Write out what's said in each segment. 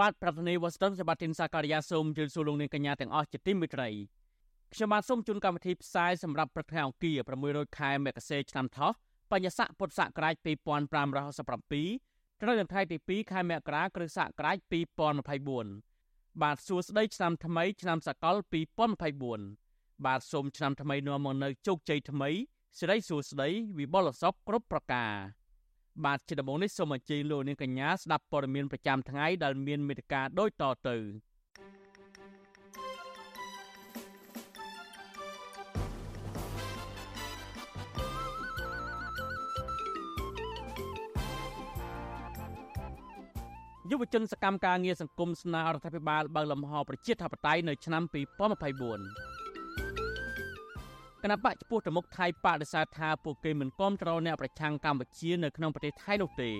បាទប្រធានាទីវ៉ាស៊ីនតោនសម្បត្តិទីនសាការីយ៉ាសូមជម្រាបសួរលោកនាងកញ្ញាទាំងអស់ជាទីមេត្រីខ្ញុំបាទសូមជូនកម្មវិធីផ្សាយសម្រាប់ព្រឹកថ្ងៃអង្គារ600ខែមករាឆ្នាំថោះបញ្ញស័កពុទ្ធសករាជ2567ត្រូវនៅថ្ងៃទី2ខែមករាគ្រិស្តសករាជ2024បាទសួស្តីឆ្នាំថ្មីឆ្នាំសកល2024បាទសូមឆ្នាំថ្មីនាំមកនៅជោគជ័យថ្មីសិរីសួស្តីវិបុលសុខគ្រប់ប្រការ បាទជាដំបូងនេះសូមអញ្ជើញលោកនាងកញ្ញាស្ដាប់ព័ត៌មានប្រចាំថ្ងៃដែលមានមេត្តាដូចតទៅយុវជនសកម្មការងារសង្គមស្នើរដ្ឋាភិបាលបើកលំហប្រជាធិបតេយ្យនៅឆ្នាំ2024 គណៈបកចំពោះទៅមុខថៃបដិសេធថាពួកគេមិនគាំទ្រអ្នកប្រឆាំងកម្ពុជានៅក្នុងប្រទេសថៃនោះទេ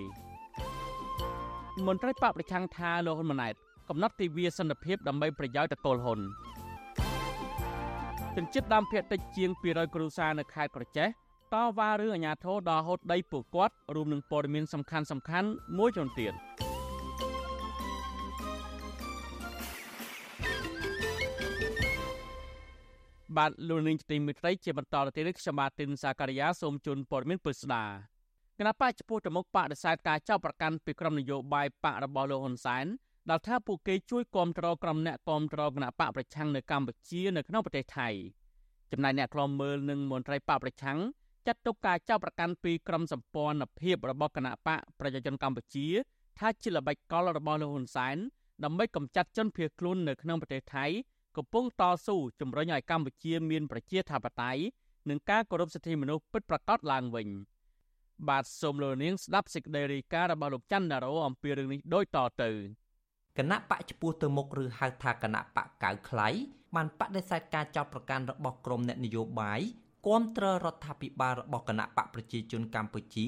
មន្ត្រីបកប្រឆាំងថាលោកហ៊ុនម៉ាណែតកំណត់ទិវាសន្តិភាពដើម្បីប្រយោជន៍តកូលហ៊ុនជនជាតិដើមភាគតិចជាង200គ្រួសារនៅខេត្តក្រចេះតវ៉ារឿងអាញាធរដល់ហូតដីពួកគាត់រួមនឹងព័ត៌មានសំខាន់សំខាន់មួយចំនួនទៀត។ បាទលោកនាងទីមិត្តរីជាបន្តទៅទៀតខ្ញុំបាទទីនសាការីយ៉ាសូមជូនព័ត៌មានពុស្ដាគណៈបកចំពោះទៅមុខបដិសេធការចោទប្រកាន់ពីក្រុមនយោបាយបករបស់លោកហ៊ុនសែនដែលថាពួកគេជួយគ្រប់គ្រងក្រុមអ្នកគ្រប់គ្រងគណៈបកប្រឆាំងនៅកម្ពុជានៅក្នុងប្រទេសថៃចំណែកអ្នកខ្លំមើលនិងមន្ត្រីបកប្រឆាំងចាត់ទុកការចោទប្រកាន់ពីក្រុមសម្ព័ន្ធភាពរបស់គណៈបកប្រជាជនកម្ពុជា ថាជាល្បិចកលរបស់លោកហ៊ុនសែនដើម្បីកម្ចាត់ជនភៀសខ្លួននៅក្នុងប្រទេសថៃ កំពុងតស៊ូជំរុញឲ្យកម្ពុជាមានប្រជាធិបតេយ្យនិងការគោរពសិទ្ធិមនុស្សពិតប្រាកដឡើងវិញបាទសូមលោកនាងស្ដាប់សេចក្តីរាយការណ៍របស់លោកច័ន្ទដារោអំពីរឿងនេះដូចតទៅគណៈបកឈ្មោះទៅមុខឬហៅថាគណៈបកកៅខ្លៃបានបដិសេធការចោទប្រកាន់របស់ក្រុមអ្នកនយោបាយគាំទ្ររដ្ឋាភិបាលរបស់គណៈបកប្រជាជនកម្ពុជា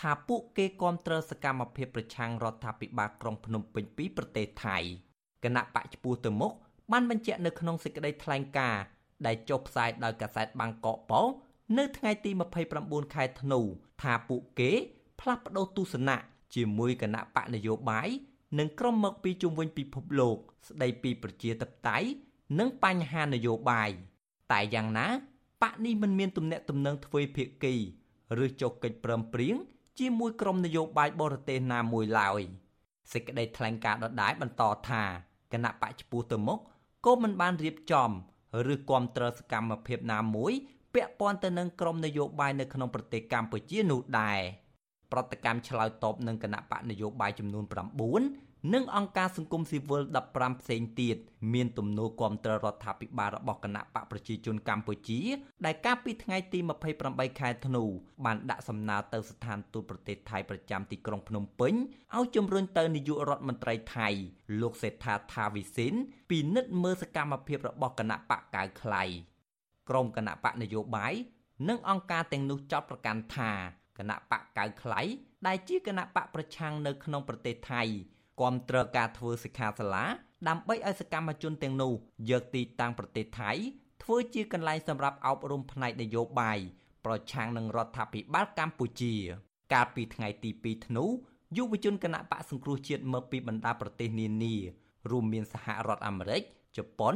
ថាពួកគេគាំទ្រសកម្មភាពប្រឆាំងរដ្ឋាភិបាលក្រុងភ្នំពេញពីប្រទេសថៃគណៈបកឈ្មោះទៅមុខ បានបញ្ជាក់នៅក្នុងសេចក្តីថ្លែងការណ៍ដែលចុះផ្សាយដោយកាសែតបាងកកប៉ុស្តិ៍នៅថ្ងៃទី29ខែធ្នូថាពួកគេផ្លាស់ប្តូរទស្សនៈជាមួយគណៈបកនយោបាយនិងក្រុមមកពីជុំវិញពិភពលោកស្ដីពីប្រជាធិបតេយ្យនិងបញ្ហានយោបាយតែយ៉ាងណាបកនេះមិនមានទំនាក់ទំនងទ្វេភាគីឬចុះកិច្ចព្រមព្រៀងជាមួយក្រុមនយោបាយបរទេសណាមួយឡើយសេចក្តីថ្លែងការណ៍ដដែលបន្តថាគណៈបកឈ្មោះទៅមុខ ក៏មិនបានរៀបចំឬគ្រប់គ្រងសកម្មភាពណាមួយពាក់ព័ន្ធទៅនឹងក្រមនយោបាយនៅក្នុងប្រទេសកម្ពុជានោះដែរប្រតិកម្មឆ្លើយតបនឹងគណៈបកនយោបាយចំនួន9 និងអង្គការសង្គមស៊ីវិល15ផ្សេងទៀតមានទំនោរគ្រប់គ្រងរដ្ឋាភិបាលរបស់គណៈបកប្រជាជនកម្ពុជា ដែលកាលពីថ្ងៃទី28ខែធ្នូបានដាក់សំណើទៅស្ថានទូតប្រទេសថៃប្រចាំទីក្រុងភ្នំពេញឲ្យជំរុញទៅនាយករដ្ឋមន្ត្រីថៃ លោកសេដ្ឋាថាវិសិនពិនិត្យមើលសកម្មភាពរបស់គណៈបកកៅខ្លៃក្រុមគណៈបកនយោបាយនិងអង្គការទាំងនោះចោទប្រកាន់ថាគណៈបកកៅខ្លៃដែលជាគណៈបកប្រឆាំងនៅក្នុងប្រទេសថៃ គាំទ្រការធ្វើសិក្ខាសាលាដើម្បីឲ្យសកម្មជនទាំងនោះយកទីតាំងប្រទេសថៃធ្វើជាកន្លែងសម្រាប់អប់រំផ្នែកនយោបាយប្រឆាំងនឹងរដ្ឋាភិបាលកម្ពុជា កាលពីថ្ងៃទី2ធ្នូយុវជនគណៈបកសង្គ្រោះជាតិមកពីបណ្ដាប្រទេសនានារួមមានសហរដ្ឋអាមេរិកជប៉ុន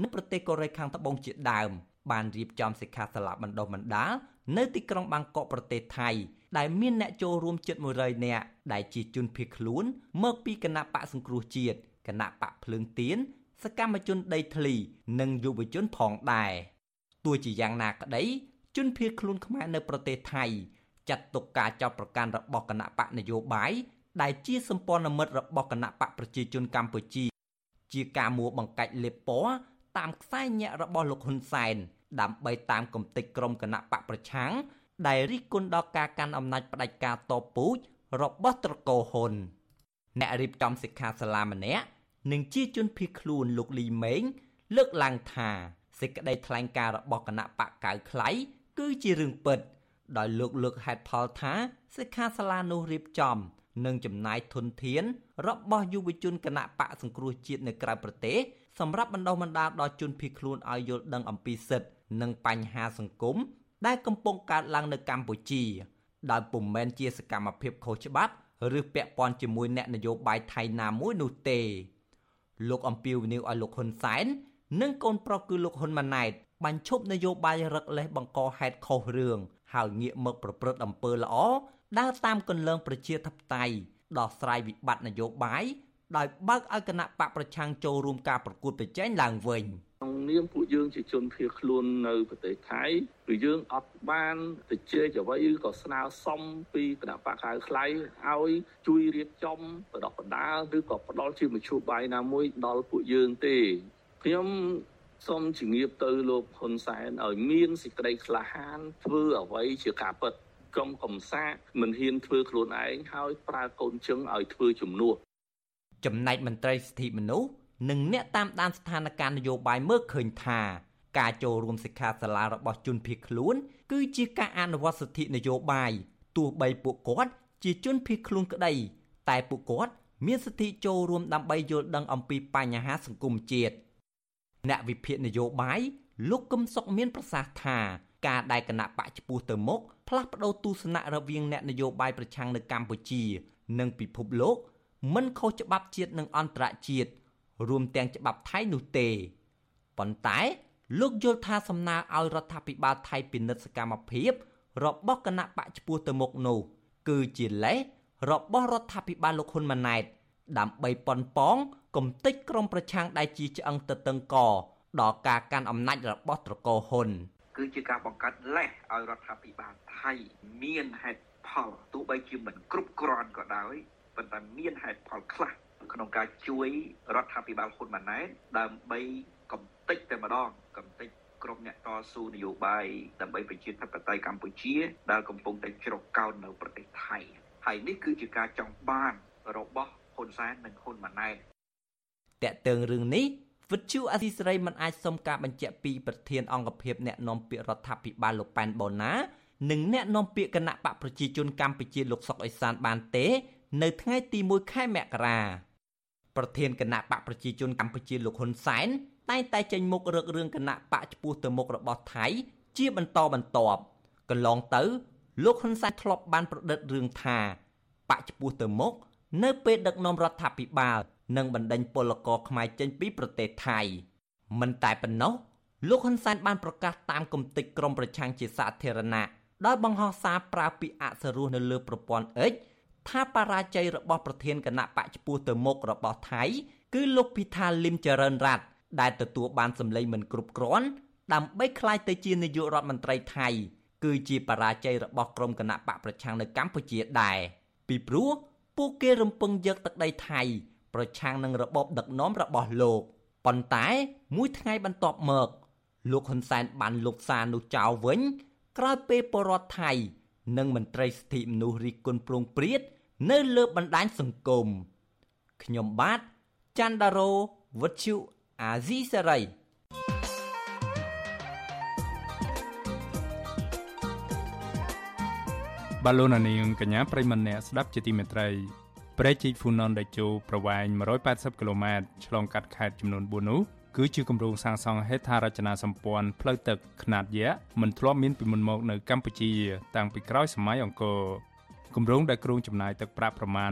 និងប្រទេសកូរ៉េខាងត្បូងជាដើម បានរៀបចំសិក្ខាសាលាបណ្ដុះបណ្ដាលនៅទីក្រុងបាងកកប្រទេសថៃដែលមានអ្នកចូលរួមជិត100នាក់ដែលជាជនភៀសខ្លួន មកពីគណៈបកសង្គ្រោះជាតិគណៈបកភ្លើងទៀនសកម្មជនដីធ្លី និងយុវជនផងដែរទោះជាយ៉ាងណាក្តី ជនភៀសខ្លួនខ្មែរនៅប្រទេសថៃចាត់ទុកការចោទប្រកាន់របស់គណៈបកនយោបាយដែលជាសម្ព័ន្ធមិត្តរបស់គណៈបកប្រជាជនកម្ពុជា ជាការមួបង្កាច់លេបពណ៌តាមខ្សែញាក់របស់លោកហ៊ុនសែន ដើម្បីតាមគំតិចក្រុមគណៈបកប្រឆាំងដែលរិះគន់ដល់ការកាន់អំណាចផ្ដាច់ការតពូជរបស់ត្រកូលហ៊ុនអ្នករៀបចំសិក្ខាសាលាម្នាក់និងជាជនភៀសខ្លួនលោកលីម៉េងលើកឡើងថាសេចក្តីថ្លែងការណ៍របស់គណៈបកកៅខ្លៃគឺជារឿងពិត ដោយលោកលើកហេតុផលថាសិក្ខាសាលានោះរៀបចំនិងចំណាយធនធាន របស់យុវជនគណៈបកសង្គ្រោះជាតិនៅក្រៅប្រទេសសម្រាប់បណ្ដុះបណ្ដាលដល់ជនភៀសខ្លួនឲ្យយល់ដឹងអំពីសិទ្ធិ និងបញ្ហាសង្គមដែលកំពុងកើតឡើងនៅកម្ពុជា ដោយពុំមែនជាសកម្មភាពខុសច្បាប់ឬពាក់ព័ន្ធជាមួយអ្នកនយោបាយថៃណាមួយនោះទេលោកអំពីវនីវឲ្យលោកហ៊ុនសែននិងកូនប្រុសគឺលោកហ៊ុនម៉ាណែតបញ្ឈប់នយោបាយរឹកលេសបង្កហេតុខុសរឿងហើយងាកមកប្រព្រឹត្តអំពើល្អដើរតាមគន្លងប្រជាធិបតេយ្យដោះស្រាយវិបត្តិនយោបាយដោយបើកឲ្យគណៈបកប្រឆាំងចូលរួមការប្រកួតប្រជែងឡើងវិញក្នុងនាមពួកយើងជាជនភៀសខ្លួននៅប្រទេសថៃគឺយើងអត់បានទៅជែកអ្វីក៏ស្នើសុំពីគណៈបកខៅខ្លៃឲ្យជួយរៀបចំបដិបដាលឬក៏ផ្ដល់ជាមធ្យោបាយណាមួយដល់ពួកយើងទេខ្ញុំសូមជំរាបទៅលោកហ៊ុនសែនឲ្យមានសេចក្តីក្លាហានធ្វើអ្វីជាការពិតកុំកំសាកមិនហ៊ានធ្វើខ្លួនឯងហើយប្រើកូនជឹងឲ្យធ្វើជំនួសចំណែកមន្ត្រីសិទ្ធិមនុស្ស និងអ្នកតាមដានស្ថានភាពនយោបាយមើលឃើញថាការចូលរួមសិក្ខាសាលារបស់ជនភៀសខ្លួន គឺជាការអនុវត្តសិទ្ធិនយោបាយទោះបីពួកគាត់ជាជនភៀសខ្លួនក្តី តែពួកគាត់មានសិទ្ធិចូលរួមដើម្បីយល់ដឹងអំពីបញ្ហាសង្គមជាតិអ្នកវិភាគនយោបាយលោកកឹមសុខមានប្រសាសន៍ថាការដែលគណៈបកឈ្មោះទៅមុខផ្លាស់ប្តូរទស្សនៈរវាងអ្នកនយោបាយប្រឆាំងនៅកម្ពុជា និងពិភពលោកមិនខុសច្បាប់ជាតិនិងអន្តរជាតិ រួមទាំងច្បាប់ថៃនោះទេប៉ុន្តែលោកយល់ថាសំណើឲ្យរដ្ឋាភិបាលថៃពិនិត្យសកម្មភាពរបស់គណៈបកឈ្មោះទៅមុខនោះគឺជាលេសរបស់រដ្ឋាភិបាលលោកហ៊ុនម៉ាណែតដើម្បីប៉ុនប៉ងគំតិចក្រមប្រឆាំងដែលជាឆ្អឹងទៅតឹងកដល់ការកាន់អំណាចរបស់ត្រកូលហ៊ុនគឺជាការបង្កើតលេសឲ្យរដ្ឋាភិបាលថៃមានហេតុផលទោះបីជាមិនគ្រប់គ្រាន់ក៏ដោយប៉ុន្តែមានហេតុផលខ្លះ ក្នុងការជួយរដ្ឋាភិបាលហ៊ុនម៉ាណែតដើម្បីកំទេចតែម្ដងកំទេចក្រុមអ្នកតស៊ូនយោបាយដើម្បីប្រជាធិបតេយ្យកម្ពុជា ដែលកំពុងតែជ្រកកោននៅប្រទេសថៃហើយនេះគឺជាការចង់បានរបស់ហ៊ុនសែននិងហ៊ុនម៉ាណែតតកតើងរឿងនេះវិទ្យុអសីសេរីមិនអាចសុំការបញ្ជាក់ពីប្រធានអង្គភិបអ្នកនាំពាក្យរដ្ឋាភិបាលលោកប៉ែនបូណា និងអ្នកនាំពាក្យគណៈបកប្រជាជនកម្ពុជាលោកសុកអេសានបានទេ នៅថ្ងៃទី1ខែមករាប្រធានគណៈបកប្រជាជនកម្ពុជាលោកហ៊ុនសែនតែងតែចេញមុខរឹករឿងគណៈបកឈ្មោះទៅមុខរបស់ថៃជាបន្តបន្ទាប់កន្លងទៅ លោកហ៊ុនសែនធ្លាប់បានប្រឌិតរឿងថាបកឈ្មោះទៅមុខនៅពេលដឹកនាំរដ្ឋាភិបាល និងបណ្ដេញពលករខ្មែរចេញពីប្រទេសថៃមិនតែប៉ុណ្ណោះលោកហ៊ុនសែនបានប្រកាសតាមគំតិចក្រមប្រឆាំងជាសាធារណៈដោយបង្ហោះសារប្រើពាក្យអសរោះនៅលើប្រព័ន្ធ X ថាបរាជ័យរបស់ប្រធានគណៈបកឈ្មោះទៅមុខរបស់ថៃ គឺលោកពិថាលឹមចរិនរ័ត្នដែលទទួលបានសម្លេងមិនគ្រប់គ្រាន់ដើម្បីក្លាយទៅជានាយករដ្ឋមន្ត្រីថៃ គឺជាបរាជ័យរបស់ក្រុមគណៈបកប្រឆាំងនៅកម្ពុជាដែរពីព្រោះពួកគេរំពឹងយកទឹកដីថៃ ប្រឆាំងនឹងរបបដឹកនាំរបស់លោកប៉ុន្តែមួយថ្ងៃបន្ទាប់មកលោកហ៊ុនសែនបានលុបសារនោះចោលវិញ ក្រោយពេលពលរដ្ឋថៃ និងមន្ត្រីសិទ្ធិមនុស្សរិះគន់ប្រងព្រាត នៅលើបណ្ដាញសង្គមខ្ញុំបាទច័ន្ទដារោវុទ្ធុអាស៊ីសេរីបាឡូណានីងកញ្ញាប្រិមម្នាក់ស្ដាប់ជាទីមេត្រីព្រែកជីកហ្វូណនដេជោប្រវែង180គីឡូម៉ែត្រឆ្លងកាត់ខេត្តចំនួន4នោះគឺជាគម្រោងសាងសង់ហេដ្ឋារចនាសម្ព័ន្ធផ្លូវទឹកខ្នាតយក្សមិនធ្លាប់មានពីមុនមកនៅកម្ពុជា តាំងពីក្រោយសម័យអង្គរ គម្រោងដែលគ្រោងចំណាយទឹកប្រាក់ប្រមាណ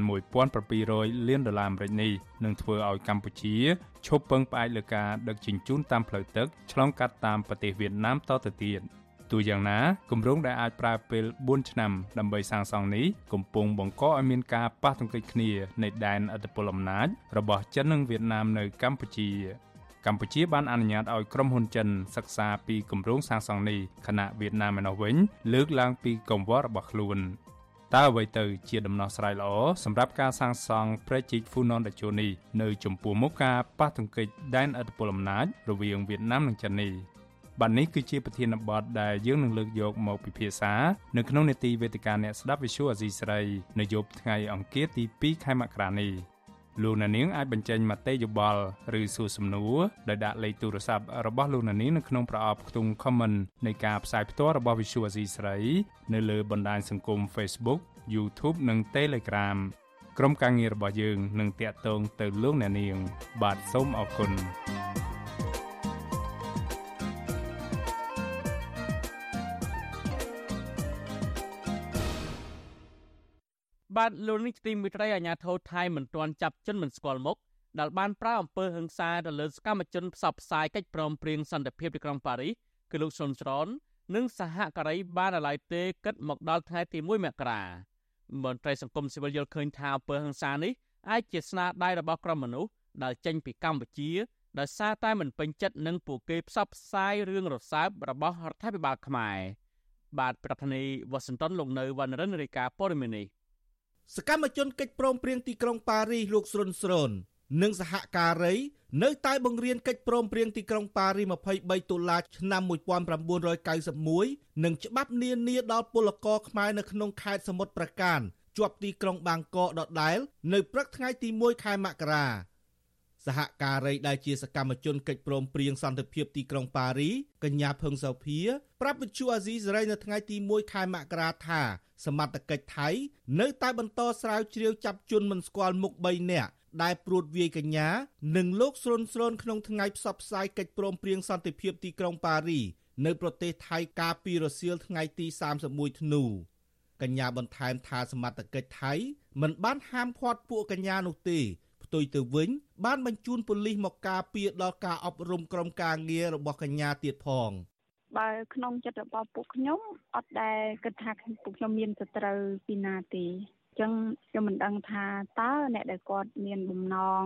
1700លានដុល្លារអាមេរិកនេះនឹងធ្វើឲ្យកម្ពុជាឈប់ពឹងផ្អែកលើការដឹកជញ្ជូនតាមផ្លូវទឹកឆ្លងកាត់តាមប្រទេសវៀតណាមតទៅទៀតទោះយ៉ាងណាគម្រោងដែលអាចប្រើពេល4ឆ្នាំដើម្បីសាងសង់នេះកំពុងបង្កឲ្យមានការប៉ះទង្គិចគ្នានៃដែនអធិបតេយ្យអំណាចរបស់ចិននិងវៀតណាមនៅកម្ពុជាកម្ពុជាបានអនុញ្ញាតឲ្យក្រុមហ៊ុនចិនសិក្សាពីគម្រោងសាងសង់នេះខណៈវៀតណាមឯណោះវិញលើកឡើងពីកង្វល់របស់ខ្លួន តើអ្វីទៅជាដំណោះស្រាយល្អសម្រាប់ការសាងសង់ព្រែកជីកហ្វូណនដាជូនេះនៅចំពោះមុខការប៉ះទង្គិចដែនឥទ្ធិពលអំណាចរវាងវៀតណាមនិងចិននេះបាទនេះគឺជាប្រធានបទដែលយើងនឹងលើកយកមកពិភាក្សានៅក្នុងនេតិវេទិកាអ្នកស្ដាប់ Visual Asia ស្រីនៅយប់ថ្ងៃអង្គារទី2ខែមករានេះ លោកអ្នកនាងអាចបញ្ចេញមតិយោបល់ឬសួរសំណួរដោយដាក់លេខទូរស័ព្ទរបស់លោកអ្នកនាងនៅក្នុងប្រអប់ខ្ទង់ comment នៃការផ្សាយផ្ទាល់របស់ Visual Asia ស្រីនៅលើបណ្ដាញសង្គម Facebook YouTube និង Telegram ក្រុមការងាររបស់យើងនឹងតាក់ទងទៅលោកអ្នកនាង បាទសូមអរគុណ បាទលោកនេះទីមិត្តរីអាញាធរថៃមិនទាន់ចាប់ជនមិនស្គាល់មុខដែលបានប្រើអំពើហិង្សាទៅលើសកម្មជនផ្សព្វផ្សាយកិច្ចព្រមព្រៀងសន្តិភាពទីក្រុងប៉ារីសគឺលោកសុនស្រននិងសហការីបានអាឡ័យទេគិតមកដល់ថ្ងៃទី1មករាមន្ត្រីសង្គមស៊ីវិលយល់ឃើញថាអំពើហិង្សានេះអាចជាស្នាដៃរបស់ក្រុមមនុស្សដែលចេញពីកម្ពុជាដោយសារតែមិនពេញចិត្តនឹងពួកគេផ្សព្វផ្សាយរឿងរសើបរបស់រដ្ឋាភិបាលខ្មែរបាទប្រធានាធិបតីវ៉ាស៊ីនតោនលោកនៅវណ្ណរិនរាយការណ៍ព័ត៌មាននេះ សកម្មជនកិច្ចព្រមព្រៀងទីក្រុងប៉ារីសលោកស្រុនស្រននិងសហការីនៅតែបង្រៀនកិច្ចព្រមព្រៀងទីក្រុងប៉ារីស23តុលាឆ្នាំ1991និងច្បាប់នានាដល់ពលករខ្មែរនៅក្នុងខេត្តសមុទ្រប្រការជាប់ទីក្រុងបាងកកដដែលនៅព្រឹកថ្ងៃទី1ខែមករា សហការីដែលជាសកម្មជនកិច្ចព្រមព្រៀងសន្តិភាពទីក្រុងប៉ារីកញ្ញាភឹងសោភាប្រាប់វិទ្យុអាស៊ីសេរីនៅថ្ងៃទី1ខែមករាថាសមត្ថកិច្ចថៃនៅតែបន្តស្រាវជ្រាវចាប់ជនមិនស្គាល់មុខ3នាក់ដែលព្រួតវាយកញ្ញានិងលោកស្រុនស្រូនក្នុងថ្ងៃផ្សព្វផ្សាយកិច្ចព្រមព្រៀងសន្តិភាពទីក្រុងប៉ារីនៅប្រទេសថៃកាលពីរសៀលថ្ងៃទី31ធ្នូកញ្ញាបន្ថែមថាសមត្ថកិច្ចថៃមិនបានហាមឃាត់ពួកកញ្ញានោះទេផ្ទុយទៅវិញ បានបញ្ជូនប៉ូលីសមកការពារដល់ការអប់រំក្រុមការងាររបស់កញ្ញាទៀតផងបើក្នុងចិត្តរបស់ពួកខ្ញុំអត់ដែលគិតថាពួកខ្ញុំមានសត្រូវពីណាទេអញ្ចឹងខ្ញុំមិនដឹងថាតើអ្នកដែលគាត់មានបំណង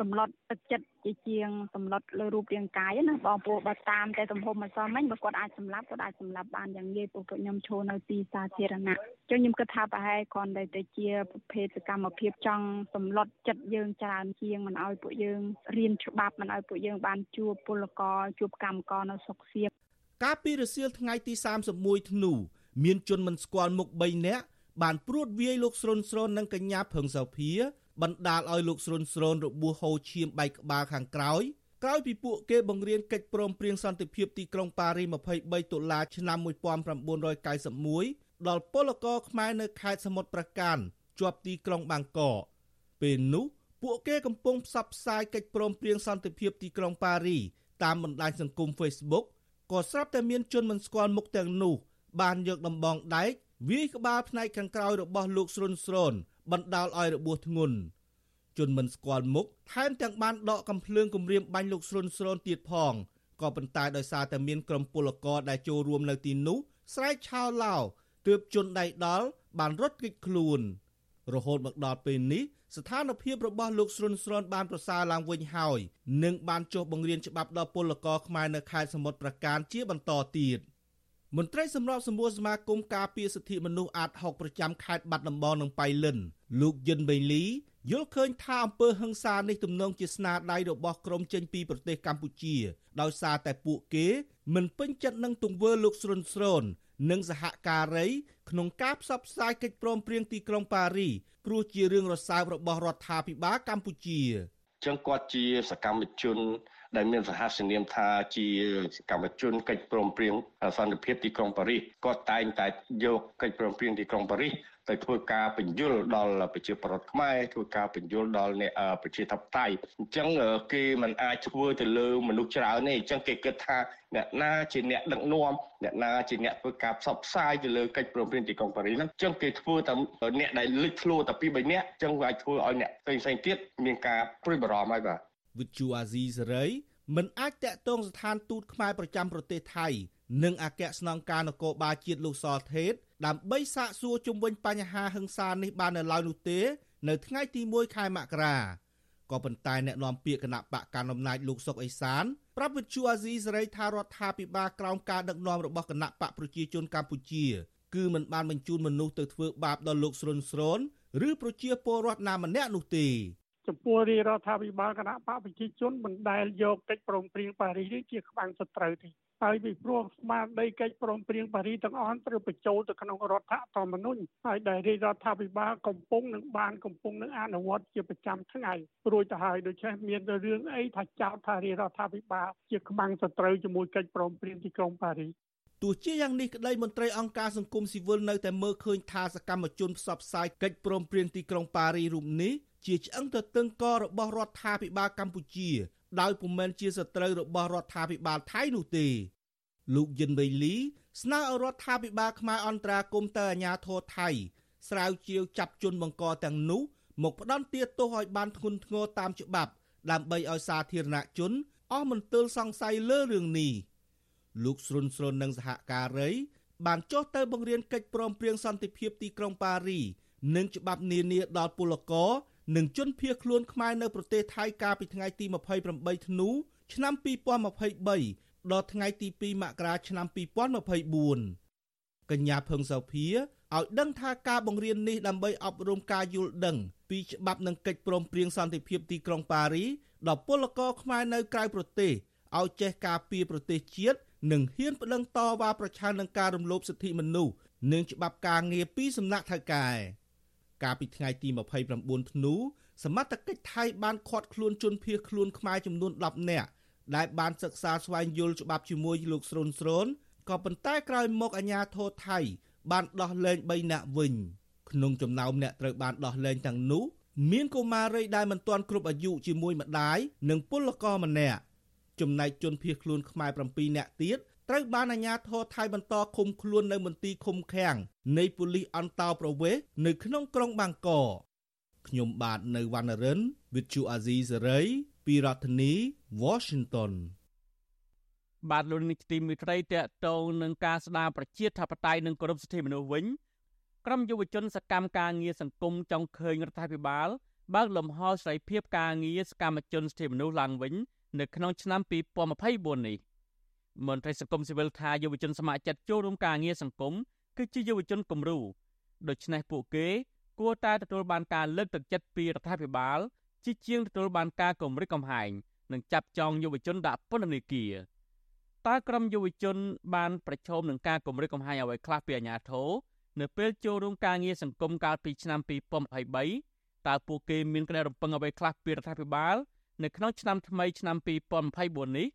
សម្លុតទឹកចិត្តជាជាងសម្លុតលើរូបរាងកាយណាបងព្រោះបើតាមតែទំហំមិនសមមិញបើគាត់អាចសម្លាប់គាត់អាចសម្លាប់បានយ៉ាងងាយព្រោះពួកខ្ញុំឈរនៅទីសាធារណៈអញ្ចឹងខ្ញុំគិតថាប្រហែលគ្រាន់តែទៅជាប្រភេទសកម្មភាពចង់សម្លុតចិត្តយើងច្រើនជាងមិនឲ្យពួកយើងរៀនច្បាប់មិនឲ្យពួកយើងបានជួបពលករជួបកម្មករនៅសុកសៀបកាលពីរសៀលថ្ងៃទី31ធ្នូមានជនមិនស្គាល់មុខ3នាក់ បានព្រួតវាយលោកស្រុនស្រូននិងកញ្ញាភឹងសោភា បណ្ដាលឲ្យលោកស្រុនស្រូនរបួសហូរឈាមបែកក្បាលខាងក្រោយក្រោយពីពួកគេបង្រៀនកិច្ចព្រមព្រៀងសន្តិភាពទីក្រុងប៉ារី23តុលាឆ្នាំ1991ដល់ពលករខ្មែរនៅខេត្តសមុទ្រប្រការជាប់ទីក្រុងបាងកកពេលនោះពួកគេកំពុងផ្សព្វផ្សាយកិច្ចព្រមព្រៀងសន្តិភាពទីក្រុងប៉ារីតាមបណ្ដាញសង្គម Facebook ក៏ស្រាប់តែមានជនមិនស្គាល់មុខទាំងនោះបានយកដំបងដែក វាយក្បាលផ្នែកខាងក្រោយរបស់លោកស្រុនស្រនបណ្ដាលឲ្យរបួសធ្ងន់ជនមិនស្គាល់មុខថែមទាំងបានដកកំភ្លើងគម្រាមបាញ់លោកស្រុនស្រនទៀតផងក៏ប៉ុន្តែដោយសារតែមានក្រុមពលករដែលចូលរួមនៅទីនោះស្រែកឆោឡោទើបជនដៃដល់បានរត់គេចខ្លួន រហូតមកដល់ពេលនេះស្ថានភាពរបស់លោកស្រុនស្រនបានប្រសើរឡើងវិញហើយនិងបានចុះបង្រៀនច្បាប់ដល់ពលករខ្មែរនៅខេត្តសមុទ្រប្រការជាបន្តទៀត មន្ត្រីសម្របសម្រួលសមាគមការពារសិទ្ធិមនុស្សអាត6ប្រចាំខេត្តបាត់ដំបងនិងបៃលិនលោកយិនបេលីយល់ឃើញថាអំពើហិង្សានេះទំនងជាស្នាដៃរបស់ក្រុមចេញពីប្រទេសកម្ពុជា ដោយសារតែពួកគេមិនពេញចិត្តនឹងទង្វើលោកស្រុនស្រននិងសហការី ក្នុងការផ្សព្វផ្សាយកិច្ចព្រមព្រៀងទីក្រុងប៉ារីព្រោះជារឿងរសើបរបស់រដ្ឋាភិបាលកម្ពុជាចឹងគាត់ជាសកម្មជន ដែលមានសហសនាមថាជាសកម្មជនកិច្ចព្រមព្រៀងសន្តិភាពទីក្រុងប៉ារីសគាត់តែងតែយកកិច្ចព្រមព្រៀងទីក្រុងប៉ារីសទៅធ្វើការបញ្យលដល់ប្រជាប្រដ្ឋខ្មែរធ្វើការបញ្យលដល់អ្នកប្រជាធិបតេយ្យអញ្ចឹងគេមិនអាចធ្វើទៅលើមនុស្សច្រើនទេអញ្ចឹងគេគិតថាអ្នកណាជាអ្នកដឹកនាំអ្នកណាជាអ្នកធ្វើការផ្សព្វផ្សាយទៅលើកិច្ចព្រមព្រៀងទីក្រុងប៉ារីសហ្នឹងអញ្ចឹងគេធ្វើតែអ្នកដែលលេចធ្លោតែពី3នាក់អញ្ចឹងវាអាចធ្វើឲ្យអ្នកផ្សេងផ្សេងទៀតមានការព្រួយបារម្ភហើយបាទ វិទ្យុអាស៊ីសេរីមិនអាចតាក់ទងស្ថានទូតខ្មែរប្រចាំប្រទេសថៃ និងអគ្គស្នងការនគរបាលជាតិលោកសថេតដើម្បីសាកសួរជុំវិញបញ្ហាហិង្សានេះបាននៅឡើយនោះទេ នៅថ្ងៃទី1ខែមករាក៏ប៉ុន្តែអ្នកនាំពាក្យគណៈបកកណ្ដាលអំណាចលោកសុកអេសានប្រាប់វិទ្យុអាស៊ីសេរីថារដ្ឋាភិបាលក្រោមការដឹកនាំរបស់គណៈបកប្រជាជនកម្ពុជាគឺមិនបានបញ្ជូនមនុស្សទៅធ្វើបាបដល់លោកស្រុនស្រនឬប្រជាពលរដ្ឋណាម្នាក់នោះទេ ចំពោះរាជរដ្ឋាភិបាលគណៈបកប្រជាជនមិនដែលយកកិច្ចព្រមព្រៀងប៉ារីសនេះជាក្បាំងសត្រូវទេហើយពីព្រោះស្មារតីកិច្ចព្រមព្រៀងប៉ារីទាំងអស់ត្រូវបញ្ចូលទៅក្នុងរដ្ឋធម្មនុញ្ញហើយដែលរាជរដ្ឋាភិបាលកំពុងនឹងបានកំពុងនឹងអនុវត្តជាប្រចាំថ្ងៃរួចទៅហើយដូច្នេះមានរឿងអីថាចោទថារាជរដ្ឋាភិបាលជាខ្មាំងសត្រូវជាមួយកិច្ចព្រមព្រៀងទីក្រុងប៉ារីសទោះជាយ៉ាងនេះក្តីមន្ត្រីអង្គការសង្គមស៊ីវិលនៅតែមើលឃើញថាសកម្មជនផ្សព្វផ្សាយកិច្ចព្រមព្រៀងទីក្រុងប៉ារីរូបនេះ ជាឆ្អឹងទៅតឹងករបស់រដ្ឋាភិបាលកម្ពុជា ដោយពុំមែនជាសត្រូវរបស់រដ្ឋាភិបាលថៃនោះទេ លោកយិនវៃលី ស្នើឲ្យរដ្ឋាភិបាលខ្មែរអន្តរាគមទៅអាជ្ញាធរថៃ ស្រាវជ្រាវចាប់ជនបង្កទាំងនោះមកផ្ដន់ទាទោសឲ្យបានធ្ងន់ធ្ងរតាមច្បាប់ ដើម្បីឲ្យសាធារណជនអស់មន្ទិលសង្ស័យលើរឿងនេះលោកស្រុនស្រុននិងសហការីបានចុះទៅបង្រៀនកិច្ចព្រមព្រៀងសន្តិភាពទីក្រុងប៉ារី និងច្បាប់នានាដល់ពលករ និងជនភៀសខ្លួនខ្មែរនៅប្រទេសថៃកាលពីថ្ងៃទី28ធ្នូឆ្នាំ2023ដល់ថ្ងៃទី2មករាឆ្នាំ2024កញ្ញាភឹងសោភាឲ្យដឹងថាការបង្រៀននេះដើម្បីអប់រំការយល់ដឹងពីច្បាប់និងកិច្ចព្រមព្រៀងសន្តិភាពទីក្រុងប៉ារីដល់ពលករខ្មែរនៅក្រៅប្រទេសឲ្យចេះការពារប្រទេសជាតិនិងហ៊ានប្តឹងតវ៉ាប្រឆាំងនឹងការរំលោភសិទ្ធិមនុស្សនិងច្បាប់ការងារពីសំណាក់ថៅកែ កាលពីថ្ងៃទី29ធ្នូសមត្ថកិច្ចថៃបានឃាត់ខ្លួនជនភៀសខ្លួនខ្មែរចំនួន10នាក់ដែលបានសិក្សាស្វែងយល់ច្បាប់ជាមួយលោកស្រូនស្រូនក៏ប៉ុន្តែក្រោយមកអាជ្ញាធរថៃ បានដោះលែង3នាក់វិញក្នុងចំណោមអ្នកត្រូវបានដោះលែងទាំងនោះមានកុមារីដែលមិនទាន់គ្រប់អាយុជាមួយម្ដាយនិងពលករម្នាក់ចំណែកជនភៀសខ្លួនខ្មែរ7នាក់ទៀត ត្រូវបានអាជ្ញាធរថៃបន្តឃុំខ្លួននៅមន្ទីរឃុំឃាំងនៃប៉ូលីសអន្តោប្រវេសន៍នៅក្នុងក្រុងបាងកកខ្ញុំបាទនៅវណ្ណរិន With Chu Azizi Saray ពីរដ្ឋធានី Washington បាទលោកនេះទីមេត្រីតកតងនឹងការស្ដារប្រជាធិបតេយ្យនិងគោរពសិទ្ធិមនុស្សវិញក្រុមយុវជនសកម្មការងារសង្គមចង់ឃើញរដ្ឋាភិបាលបើកលំហសេរីភាពការងារសកម្មជនសិទ្ធិមនុស្សឡើងវិញ នៅក្នុងឆ្នាំ2024នេះ មន្ត្រីសង្គមស៊ីវិលថាយុវជនសមាជិកចូលរួមការងារសង្គមគឺជាយុវជនគំរូដូច្នេះពួកគេគួរតែទទួលបានការលើកទឹកចិត្តពីរដ្ឋាភិបាលជាជាងទទួលបានការគម្រិតកំហែងនិងចាប់ចងយុវជនដាក់ពន្ធនាគារតើក្រុមយុវជនបានប្រឈមនឹងការគម្រិតកំហែងអ្វីខ្លះពីអាជ្ញាធរនៅពេលចូលរួមការងារសង្គមកាលពីឆ្នាំ2023តើពួកគេមានគណរំពឹងអ្វីខ្លះពីរដ្ឋាភិបាល នៅក្នុងឆ្នាំថ្មីឆ្នាំ2024នេះ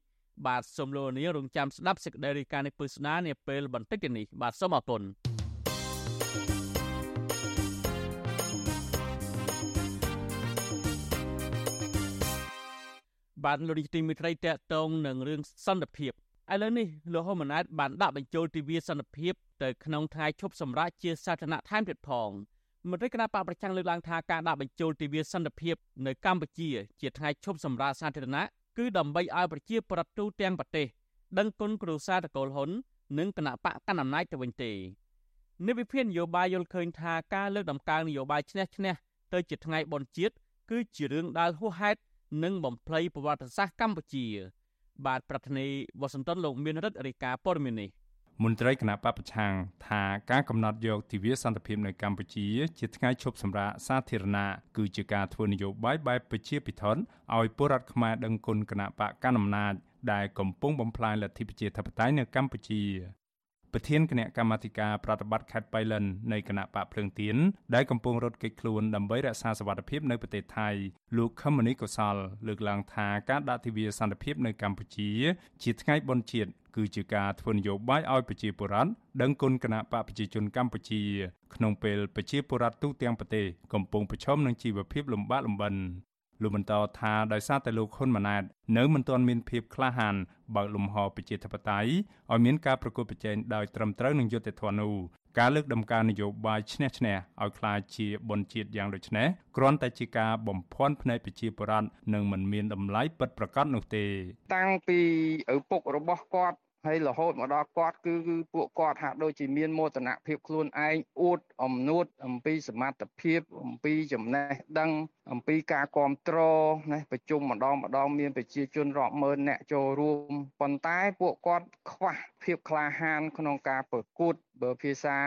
បាទសូមលោកនាងរងចាំស្ដាប់សេចក្តីរាយការណ៍នេះពឹស្ដានាពេលបន្តិចនេះបាទសូមអរគុណបានលោកនាយទីមិត្តរីតកតងនឹងរឿងសន្តិភាពឥឡូវនេះលោកហ៊ុនម៉ាណែតបានដាក់បញ្ចូលទិវាសន្តិភាពទៅក្នុងថ្ងៃឈប់សម្រាកជាសាធារណៈថែមទៀតផងមន្ត្រីគណៈបកប្រឆាំងលើកឡើងថាការដាក់បញ្ចូលទិវាសន្តិភាពនៅកម្ពុជាជាថ្ងៃឈប់សម្រាកសាធារណៈ គឺដើម្បីឲ្យប្រជាប្រដ្ឋទូទាំងប្រទេសដឹងគុណគ្រួសារតកូលហ៊ុននិងគណៈបកកណ្ដាលអំណាចទៅវិញទេនិវិភាននយោបាយយល់ឃើញថាការលើកដំកើងនយោបាយឈ្នះឈ្នះទៅជាថ្ងៃបុណ្យជាតិគឺជារឿងដែលហួសហេតុនិងបំភ្លៃប្រវត្តិសាស្ត្រកម្ពុជា បាទប្រធានាធិបតីវ៉ាស៊ីនតោនលោកមានរិទ្ធរាជការព័ត៌មាននេះ មន្ត្រីគណៈបពប្រឆាំងថាការកំណត់យកទិវាសន្តិភាពនៅកម្ពុជា ជាថ្ងៃឈប់សម្រាកសាធារណៈគឺជាការធ្វើនយោបាយបែបប្រជាពិធឲ្យពលរដ្ឋខ្មែរដឹងគុណគណៈបកកណ្ដាលអំណាចដែលកំពុងបំផ្លាញលទ្ធិប្រជាធិបតេយ្យនៅកម្ពុជា ប្រធានគណៈកម្មាធិការប្រតិបត្តិខេត្តបៃលិននៃគណៈបកភ្លើងទៀនដែលកំពុងរត់គេចខ្លួនដើម្បីរក្សាសវត្ថិភាពនៅប្រទេសថៃលោកខមនីកុសល លើកឡើងថាការដាក់ទិវាសន្តិភាពនៅកម្ពុជា ជាថ្ងៃបុណ្យជាតិគឺជាការធ្វើនយោបាយឲ្យប្រជាពលរដ្ឋដឹងគុណគណៈបកប្រជាជនកម្ពុជា ក្នុងពេលប្រជាពលរដ្ឋទូទាំងប្រទេសកំពុងប្រឈមនឹងជីវភាពលំបាកលំបិន លោកបន្តថាដោយសារតែលោកហ៊ុនម៉ាណែតនៅមិនទាន់មានភាពក្លាហានបើកលំហប្រជាធិបតេយ្យឲ្យមានការប្រកួតប្រជែងដោយត្រឹមត្រូវនិងយុត្តិធម៌នោះការលើកដំកើងនយោបាយឈ្នះឈ្នះឲ្យខ្លាចជាបុណ្យជាតិយ៉ាងដូចនេះគ្រាន់តែជាការបំភាន់ភ្នែកប្រជាពលរដ្ឋនិងមិនមានតម្លៃពិតប្រាកដនោះទេ តាំងពីឪពុករបស់គាត់ ហើយរហូតមកដល់គាត់គឺគឺពួកគាត់ហាក់ដូចជាមានមោទនភាពខ្លួនឯងអួតអំនួតអំពីសមត្ថភាពអំពីចំណេះដឹង អំពីការគ្រប់គ្រងណាប្រជុំម្ដងម្ដងមានប្រជាជនរាប់ម៉ឺនអ្នកចូលរួមប៉ុន្តែពួកគាត់ខ្វះភាពក្លាហាន ក្នុងការប្រកួតបើភាសា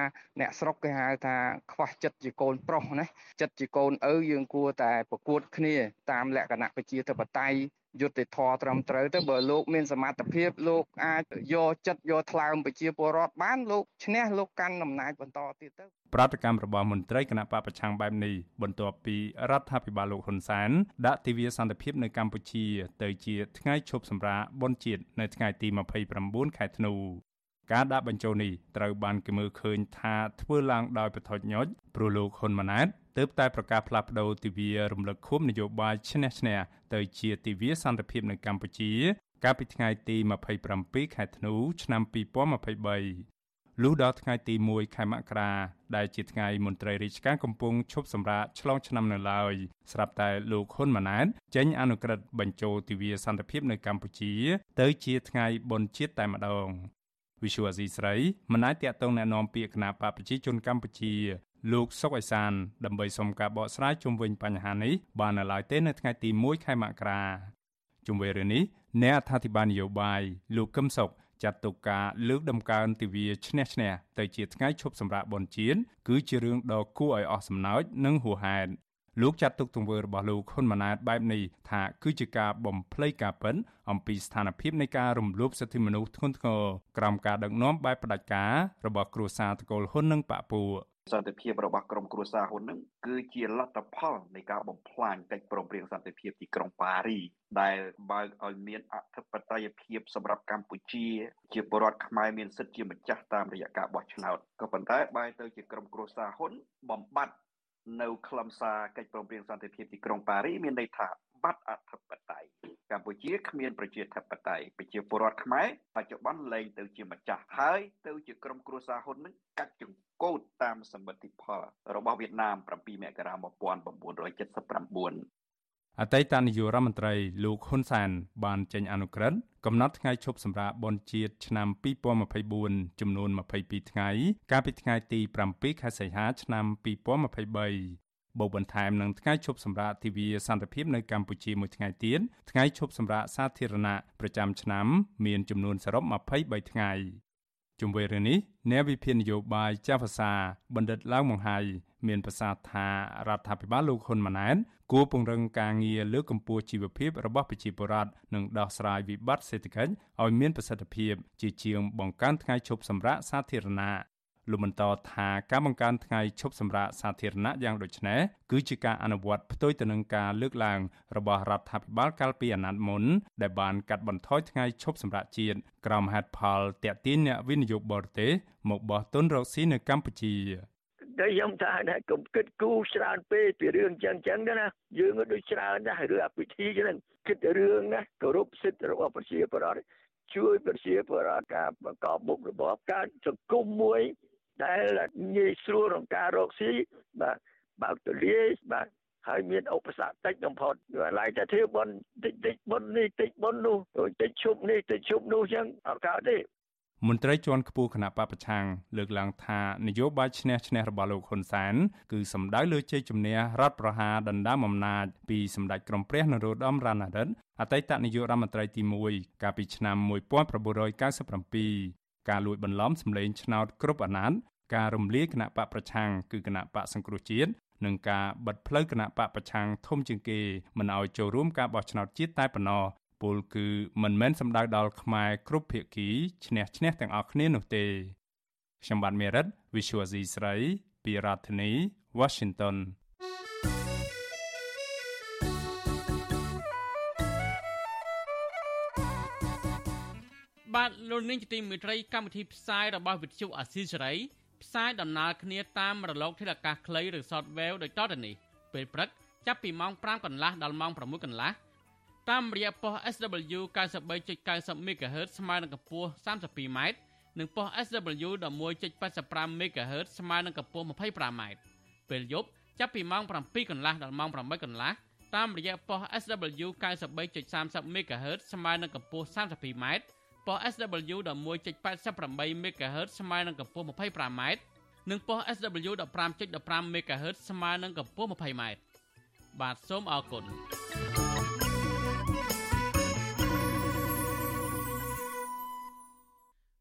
អ្នកស្រុកគេហៅថាខ្វះចិត្តជាកូនប្រុសណាចិត្តជាកូនឪយើងគួរតែប្រកួតគ្នាតាមលក្ខណៈប្រជាធិបតេយ្យ យុត្តិធម៌ត្រឹមត្រូវទៅបើលោកមានសមត្ថភាពលោកអាចយកចិត្តយកថ្លើមប្រជាពលរដ្ឋបានលោកឈ្នះលោកកាន់អំណាចបន្តទៀតទៅប្រតិកម្មរបស់មន្ត្រីគណៈបពប្រឆាំងបែបនេះបន្ទាប់ពីរដ្ឋាភិបាលលោកហ៊ុនសែនដាក់ទិវាសន្តិភាពនៅកម្ពុជា ទៅជាថ្ងៃឈប់សម្រាកបុណ្យជាតិនៅថ្ងៃទី29ខែធ្នូការដាក់បញ្ចូលនេះត្រូវបានគេមើលឃើញថាធ្វើឡើងដោយប្រថុចញុចព្រោះលោកហ៊ុនម៉ាណែត ទើបតែប្រកាសផ្លាស់ប្តូរទិវារំលឹកខួបនយោបាយឈ្នះឈ្នះទៅជាទិវាសន្តិភាពនៅកម្ពុជា កាលពីថ្ងៃទី27ខែធ្នូឆ្នាំ2023លុះដល់ថ្ងៃទី1ខែមករាដែលជាថ្ងៃមន្ត្រីរាជការកំពុងឈប់សម្រាកឆ្លងឆ្នាំនៅឡើយស្រាប់តែលោកហ៊ុនម៉ាណែតចេញអនុក្រឹត្យបញ្ចូលទិវាសន្តិភាពនៅកម្ពុជា ទៅជាថ្ងៃបុណ្យជាតិតែម្ដងវិសុវអាស៊ីស្រីមិនអាចតកតងណែនាំពាក្យគណៈបកប្រជាជនកម្ពុជា លោកសុកអេសានដើម្បីសុំការបកស្រាយជុំវិញបញ្ហានេះបាននៅឡើយទេនៅថ្ងៃទី1ខែមករាជុំវិញរឿងនេះអ្នកអត្ថាធិប្បាយនយោបាយលោកកឹមសុខចាត់ទុកការលើកដំកើងទិវាឈ្នះឈ្នះទៅជាថ្ងៃឈប់សម្រាកបុណ្យជាតិគឺជារឿងដ៏គួរឲ្យអស់សំណើចនិងហួសហេតុលោកចាត់ទុកទង្វើរបស់លោកហ៊ុនម៉ាណែតបែបនេះថាគឺជាការបំភ្លៃការពិតអំពីស្ថានភាពនៃការរំលោភសិទ្ធិមនុស្សធ្ងន់ធ្ងរក្រោមការដឹកនាំបែបផ្ដាច់ការរបស់គ្រួសារតកូលហ៊ុននិងបពពួក សន្តិភាពរបស់ក្រុមគ្រួសារហ៊ុននឹងគឺជាលទ្ធផលនៃការបំផ្លាញកិច្ចព្រមព្រៀងសន្តិភាពទីក្រុងប៉ារីដែលបើកឲ្យមានអធិបតេយ្យភាពសម្រាប់កម្ពុជា ជាពលរដ្ឋខ្មែរមានសិទ្ធិជាម្ចាស់តាមរយៈការបោះឆ្នោតក៏ប៉ុន្តែបែរទៅជាក្រុមគ្រួសារហ៊ុនបំបត្តិនៅខ្លឹមសារកិច្ចព្រមព្រៀងសន្តិភាពទីក្រុងប៉ារីមានន័យថា បាត់អធិបតេយ្យកម្ពុជាគ្មានប្រជាធិបតេយ្យប្រជាពលរដ្ឋខ្មែរបច្ចុប្បន្នលែងទៅជាម្ចាស់ហើយទៅជាក្រុមគ្រួសារហ៊ុននឹងកាច់ចង្កូតតាមសមិទ្ធផលរបស់វៀតណាម7មករា1979អតីតនាយករដ្ឋមន្ត្រីលោកហ៊ុនសាន បានចេញអនុក្រឹត្យកំណត់ថ្ងៃឈប់សម្រាកបុណ្យជាតិឆ្នាំ2024ចំនួន22ថ្ងៃកាលពីថ្ងៃទី7ខែសីហាឆ្នាំ2023 បូកបន្ថែមនឹងថ្ងៃឈប់សម្រាកទិវាសន្តិភាពនៅកម្ពុជាមួយថ្ងៃទៀតថ្ងៃឈប់សម្រាកសាធារណៈប្រចាំឆ្នាំមានចំនួនសរុប23ថ្ងៃជុំវិញរឿងនេះអ្នកវិភាគនយោបាយចាស់ភាសាបណ្ឌិតឡើងមង្ហៃមានប្រសាសន៍ថារដ្ឋាភិបាលលោកហ៊ុនម៉ាណែតគួរពង្រឹងការងារលើកកម្ពស់ជីវភាពរបស់ប្រជាពលរដ្ឋនិងដោះស្រាយវិបត្តិសេដ្ឋកិច្ចឲ្យមានប្រសិទ្ធភាពជាជាងបង្កើនថ្ងៃឈប់សម្រាកសាធារណៈ លោកបន្តថាការបង្កើនថ្ងៃឈប់សម្រាកសាធារណៈយ៉ាងដូចនេះគឺជាការអនុវត្តផ្ទុយទៅនឹងការលើកឡើងរបស់រដ្ឋាភិបាលកាលពីអាណត្តិមុនដែលបានកាត់បន្ថយថ្ងៃឈប់សម្រាកជាតិក្រោមហេតុផលតាក់ទាញអ្នកវិនិយោគបរទេសមកបោះទុនរកស៊ីនៅកម្ពុជាតែខ្ញុំថាណាកុំគិតគូរច្រើនពេកពីរឿងចឹងចឹងណាយើងក៏ដូចច្រើនដែររឿងអភិធីចឹងគិតរឿងណាគោរពសិទ្ធិរបស់ប្រជាពលរដ្ឋជួយប្រជាពលរដ្ឋការបង្កប់មុខរបបការសង្គមមួយ ដែលងាយស្រួលក្នុងការរកស៊ីបាទបើកទូលាយបាទហើយមានឧបសគ្គតិចបំផុតវាឡៃតែធ្វើបនតិចតិចបននេះតិចបននោះតិចឈប់នេះតិចឈប់នោះចឹងអត់កើតទេមន្ត្រីជាន់ខ្ពស់គណៈបពប្រឆាំងលើកឡើងថានយោបាយឈ្នះឈ្នះរបស់លោកហ៊ុនសែនគឺសម្ដៅលើជ័យជំនះរដ្ឋប្រហារដណ្ដើមអំណាចពីសម្ដេចក្រមព្រះនរោត្តមរណរដ្ឋអតីតនាយករដ្ឋមន្ត្រីទី1កាលពីឆ្នាំ1997 ការលួចបន្លំសម្លេងឆ្នោតគ្រប់អាណត្តិការរំលាយគណៈបកប្រឆាំងគឺគណៈបកសង្គ្រោះជាតិនិងការបិទផ្លូវគណៈបកប្រឆាំងធំជាងគេមិនឲ្យចូលរួមការបោះឆ្នោតជាតិតែប៉ុណ្ណោះពលគឺមិនមែនសំដៅដល់ខ្មែរគ្រប់ភាគីឈ្នះឈ្នះទាំងអស់គ្នានោះទេខ្ញុំបាទមេរិត Visual C ស្រី ពីរដ្ឋធានី Washington បាទលោកនាងជាទីមេត្រីកម្មវិធីផ្សាយរបស់វិទ្យុអាស៊ីសេរីផ្សាយដំណើរគ្នាតាមរលកធាតុអាកាសខ្លីឬ Shortwave ដូចតទៅនេះពេលព្រឹកចាប់ពីម៉ោង5កន្លះដល់ម៉ោង6កន្លះតាមរយៈប៉ុស SW 93.90 MHz ស្មើនឹងកម្ពស់ 32m និងប៉ុស SW 11.85 MHz ស្មើនឹងកម្ពស់ 25m ពេលយប់ចាប់ពីម៉ោង7កន្លះដល់ម៉ោង8កន្លះតាមរយៈប៉ុស SW 93.30 MHz ស្មើនឹងកម្ពស់ 32m ប៉ុស SW 11.88 MHz ស្មើនឹងកម្ពស់ 25m និងប៉ុស SW 15.15 MHz ស្មើនឹងកម្ពស់ 20m បាទសូមអរគុណ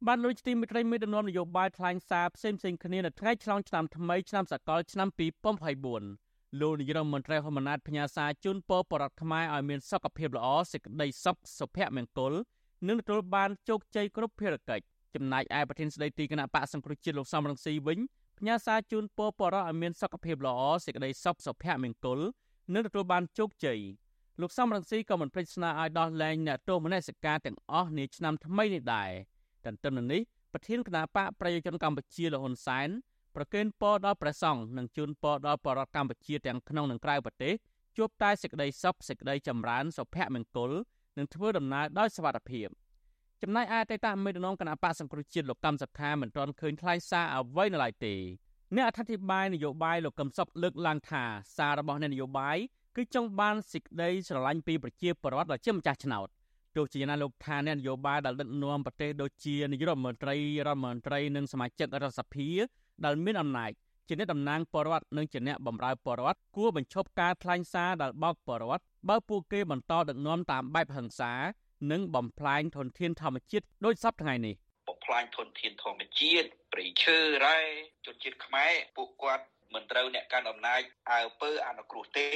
បានលួចទីមិត្តរីមេដឹកនាំនយោបាយថ្លែងសារផ្សេងផ្សេងគ្នានៅថ្ងៃឆ្លងឆ្នាំថ្មីឆ្នាំសកលឆ្នាំ2024លោកនាយរដ្ឋមន្ត្រីហ៊ុនម៉ាណែតផ្ញើសារជូនពរបរដ្ឋខ្មែរឲ្យមានសុខភាពល្អសេចក្តីសុខសុភមង្គល និងទទួលបានជោគជ័យគ្រប់ភារកិច្ចចំណែកឯប្រធានស្ដីទីគណៈបកសង្គ្រោះជាតិលោកសំរងស៊ីវិញផ្ញើសារជូនពរបរិយឲ្យមានសុខភាពល្អសេចក្តីសុខសុភមង្គលនិងទទួលបានជោគជ័យលោកសំរងស៊ីក៏មិនភ្លេចស្នើឲ្យដោះលែងអ្នកទោសមនសិការទាំងអស់នាឆ្នាំថ្មីនេះដែរទន្ទឹមនឹងនេះប្រធានគណៈបកប្រជាជនកម្ពុជាលោកហ៊ុនសែនប្រកេនពរដល់ព្រះសង្ឃនិងជូនពរដល់បរិវត្តកម្ពុជាទាំងក្នុងនិងក្រៅប្រទេសជួបតែសេចក្តីសុខសេចក្តីចម្រើនសុភមង្គល និងធ្វើដំណើរដោយសុវត្ថិភាពចំណែកឯអតីតមេដឹកនាំគណៈបកសង្គ្រោះជាតិលោកកម្មសខាមិនទាន់ឃើញថ្លែងសារអ្វីនៅឡើយទេអ្នកអធិប្បាយនយោបាយលោកកឹមសុខលើកឡើងថាសាររបស់អ្នកនយោបាយគឺចង់បានសេចក្តីស្រឡាញ់ពីប្រជាពលរដ្ឋដែលជាម្ចាស់ឆ្នោតទោះជាយ៉ាងណាលោកថាអ្នកនយោបាយដែលដឹកនាំប្រទេសដូចជានាយករដ្ឋមន្ត្រីរដ្ឋមន្ត្រីនិងសមាជិករដ្ឋសភាដែលមានអំណាច ជាអ្នកតំណាងបរដ្ឋនិងជាអ្នកបម្រើបរដ្ឋគួរបញ្ឈប់ការថ្លែងសារដែលបោកបរដ្ឋបើពួកគេបន្តដឹកនាំតាមបែបហិង្សា និងបំផ្លាញធនធានធម្មជាតិដូចសពថ្ងៃនេះបំផ្លាញធនធានធម្មជាតិព្រៃឈើរ៉ែជនជាតិខ្មែរពួកគាត់មិនត្រូវអ្នកកាន់អំណាចអើពើអនុគ្រោះទេ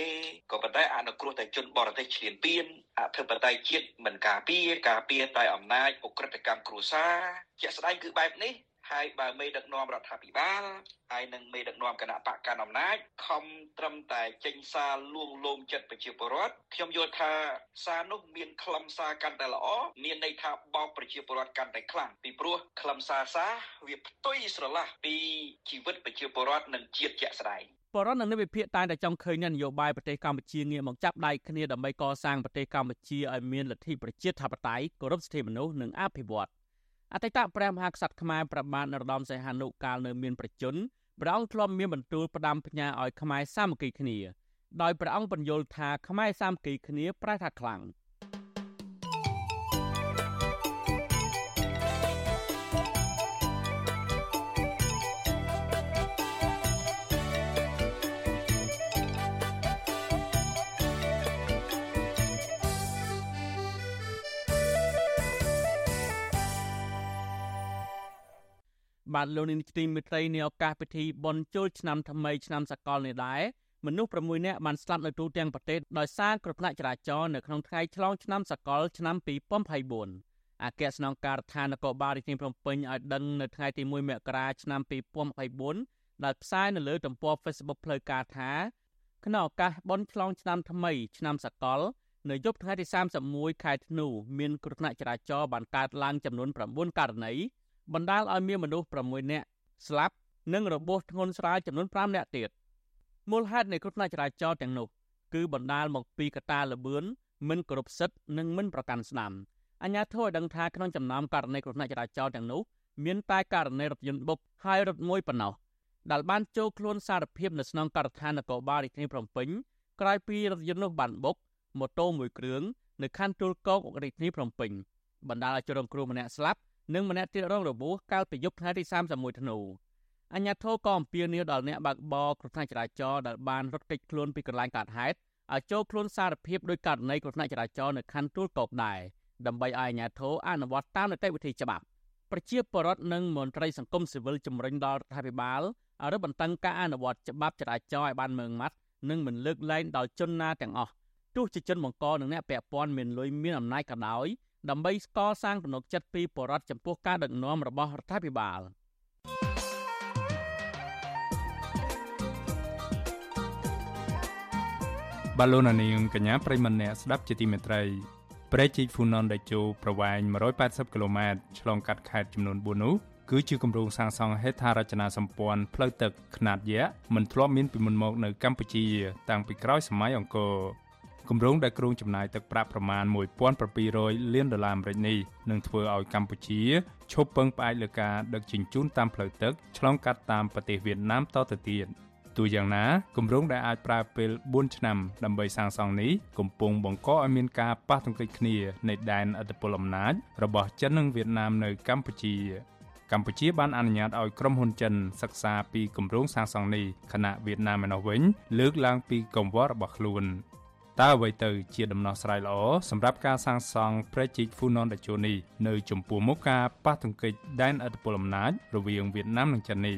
ក៏ប៉ុន្តែអនុគ្រោះតែជនបរទេសឈ្លានពានអធិបតេយ្យជាតិមិនការពារការពារតែអំណាចអ ுக ្រិតកម្មគ្រួសារជាក់ស្ដែងគឺបែបនេះ ហើយបើមេដឹកនាំរដ្ឋាភិបាលហើយនិងមេដឹកនាំគណៈបកកណ្ដាលអំណាចខំត្រឹមតែចេញសារលួងលោមចិត្តប្រជាពលរដ្ឋខ្ញុំយល់ថាសារនោះមានខ្លឹមសារកាន់តែល្អមានន័យថាបោកប្រជាពលរដ្ឋកាន់តែខ្លាំងពីព្រោះខ្លឹមសារសារវាផ្ទុយស្រឡះពីជីវិតប្រជាពលរដ្ឋនិងជាតិជាក់ស្ដែងបរិវត្តនឹងវិភាគតែតែចង់ឃើញនយោបាយប្រទេសកម្ពុជាងាកមកចាប់ដៃគ្នាដើម្បីកសាងប្រទេសកម្ពុជាឲ្យមានលទ្ធិប្រជាធិបតេយ្យគោរពសិទ្ធិមនុស្សនិងអភិវឌ្ឍ អតីតព្រះមហាក្សត្រខ្មែរប្របាទនរោត្តមសីហនុកាលនៅមានប្រជជនព្រះអង្គធ្លាប់មានបន្ទូលផ្ដាំផ្ញើឲ្យខ្មែរសាមគ្គីគ្នាដោយព្រះអង្គបញ្យល់ថាខ្មែរសាមគ្គីគ្នាប្រែថាខ្លាំង បាទលោកនាងទីមេត្រីในឱកាសពិធីបុណ្យចូលឆ្នាំថ្មីឆ្នាំសកលនេះដែរមនុស្ស6នាក់បានស្លាប់នៅទូទាំងប្រទេសដោយសារគ្រោះថ្នាក់ចរាចរណ៍នៅក្នុងថ្ងៃឆ្លងឆ្នាំសកលឆ្នាំ2024អគ្គស្នងការដ្ឋាននគរបាលរាជធានីភ្នំពេញឲ្យដឹងនៅថ្ងៃទី1មករាឆ្នាំ2024ដែលផ្សាយនៅលើទំព័រ Facebook ផ្លូវការថាក្នុងឱកាសបុណ្យឆ្លងឆ្នាំថ្មីឆ្នាំសកលនៅយប់ថ្ងៃទី31ខែធ្នូមានគ្រោះថ្នាក់ចរាចរណ៍បានកើតឡើងចំនួន9ករណី បណ្ដាលឲ្យមានមនុស្ស6នាក់ស្លាប់និងរបួសធ្ងន់ស្រាលចំនួន5នាក់ទៀតមូលហេតុនៃគ្រោះថ្នាក់ចរាចរណ៍ទាំងនោះគឺបណ្ដាលមកពីកត្តាល្បឿនមិនគោរពសិទ្ធិនិងមិនប្រកាន់ស្ដាំអញ្ញាធិបតេយ្យដឹងថាក្នុងចំណោមករណីគ្រោះថ្នាក់ចរាចរណ៍ទាំងនោះមានតែករណីរថយន្តបុកហើយរថមួយប៉ុណ្ណោះដែលបានចូលខ្លួនសារភាពនៅស្នងការដ្ឋាននគរបាលរាជធានីភ្នំពេញក្រោយពីរថយន្តនោះបានបុកម៉ូតូមួយគ្រឿងនៅខណ្ឌទួលគោករាជធានីភ្នំពេញបណ្ដាលឲ្យជនរងគ្រោះម្នាក់ស្លាប់ និងម្នាក់ទៀតរងរបួសកាលពីយប់ថ្ងៃទី31ធ្នូអញ្ញាធិក៏អំពាវនាវដល់អ្នកបើកបរគ្រោះថ្នាក់ចរាចរណ៍ដែលបានរត់គេចខ្លួនពីកន្លែងកើតហេតុឲ្យចូលខ្លួនសារភាពដោយករណីគ្រោះថ្នាក់ចរាចរណ៍នៅខណ្ឌទួលគោកដែរដើម្បីឲ្យអាជ្ញាធរអនុវត្តតាមនីតិវិធីច្បាប់ប្រជាពលរដ្ឋនិងមន្ត្រីសង្គមស៊ីវិលជំរុញដល់រដ្ឋាភិបាលឲ្យរឹតបន្តឹងការអនុវត្តច្បាប់ចរាចរណ៍ឲ្យបានម៉ឺងម៉ាត់និងមិនលើកលែងដល់ជនណាទាំងអស់ទោះជាជនបង្កនិងអ្នកពាក់ព័ន្ធមានលុយមានអំណាចក៏ដោយ ដើម្បីស្កសាងទំនុកចិត្តពីបរដ្ឋចំពោះការដឹកនាំរបស់រដ្ឋាភិបាលបាឡូណានីងកញ្ញាប្រិមម្នាក់ស្ដាប់ជាទីមេត្រីព្រែកជីកហ្វូណនដេជោប្រវែង180គីឡូម៉ែត្រឆ្លងកាត់ខេត្តចំនួន4នោះគឺជាគម្រោងសាងសង់ហេដ្ឋារចនាសម្ព័ន្ធផ្លូវទឹកខ្នាតយក្សមិនធ្លាប់មានពីមុនមកនៅកម្ពុជា តាំងពីក្រោយសម័យអង្គរ គម្រោងដែលគ្រោងចំណាយទឹកប្រាក់ប្រមាណ1700លានដុល្លារអាមេរិកនេះនឹងធ្វើឲ្យកម្ពុជាឈប់ពឹងផ្អែកលើការដឹកជញ្ជូនតាមផ្លូវទឹកឆ្លងកាត់តាមប្រទេសវៀតណាមតទៅទៀតទោះយ៉ាងណាគម្រោងដែលអាចប្រើពេល4ឆ្នាំដើម្បីសាងសង់នេះកំពុងបង្កឲ្យមានការប៉ះទង្គិចគ្នានៃដែនអធិបតេយ្យអំណាចរបស់ចិននិងវៀតណាមនៅកម្ពុជាកម្ពុជាបានអនុញ្ញាតឲ្យក្រុមហ៊ុនចិនសិក្សាពីគម្រោងសាងសង់នេះខណៈវៀតណាមឯណោះវិញលើកឡើងពីកង្វល់របស់ខ្លួន តើអ្វីទៅជាដំណោះស្រាយល្អសម្រាប់ការសាងសង់ព្រែកជីកហ្វូណនដាជូនីនៅចំពោះមុខការប៉ះទង្គិចដែនឥទ្ធិពលអំណាចរវាងវៀតណាមនិងចិននេះ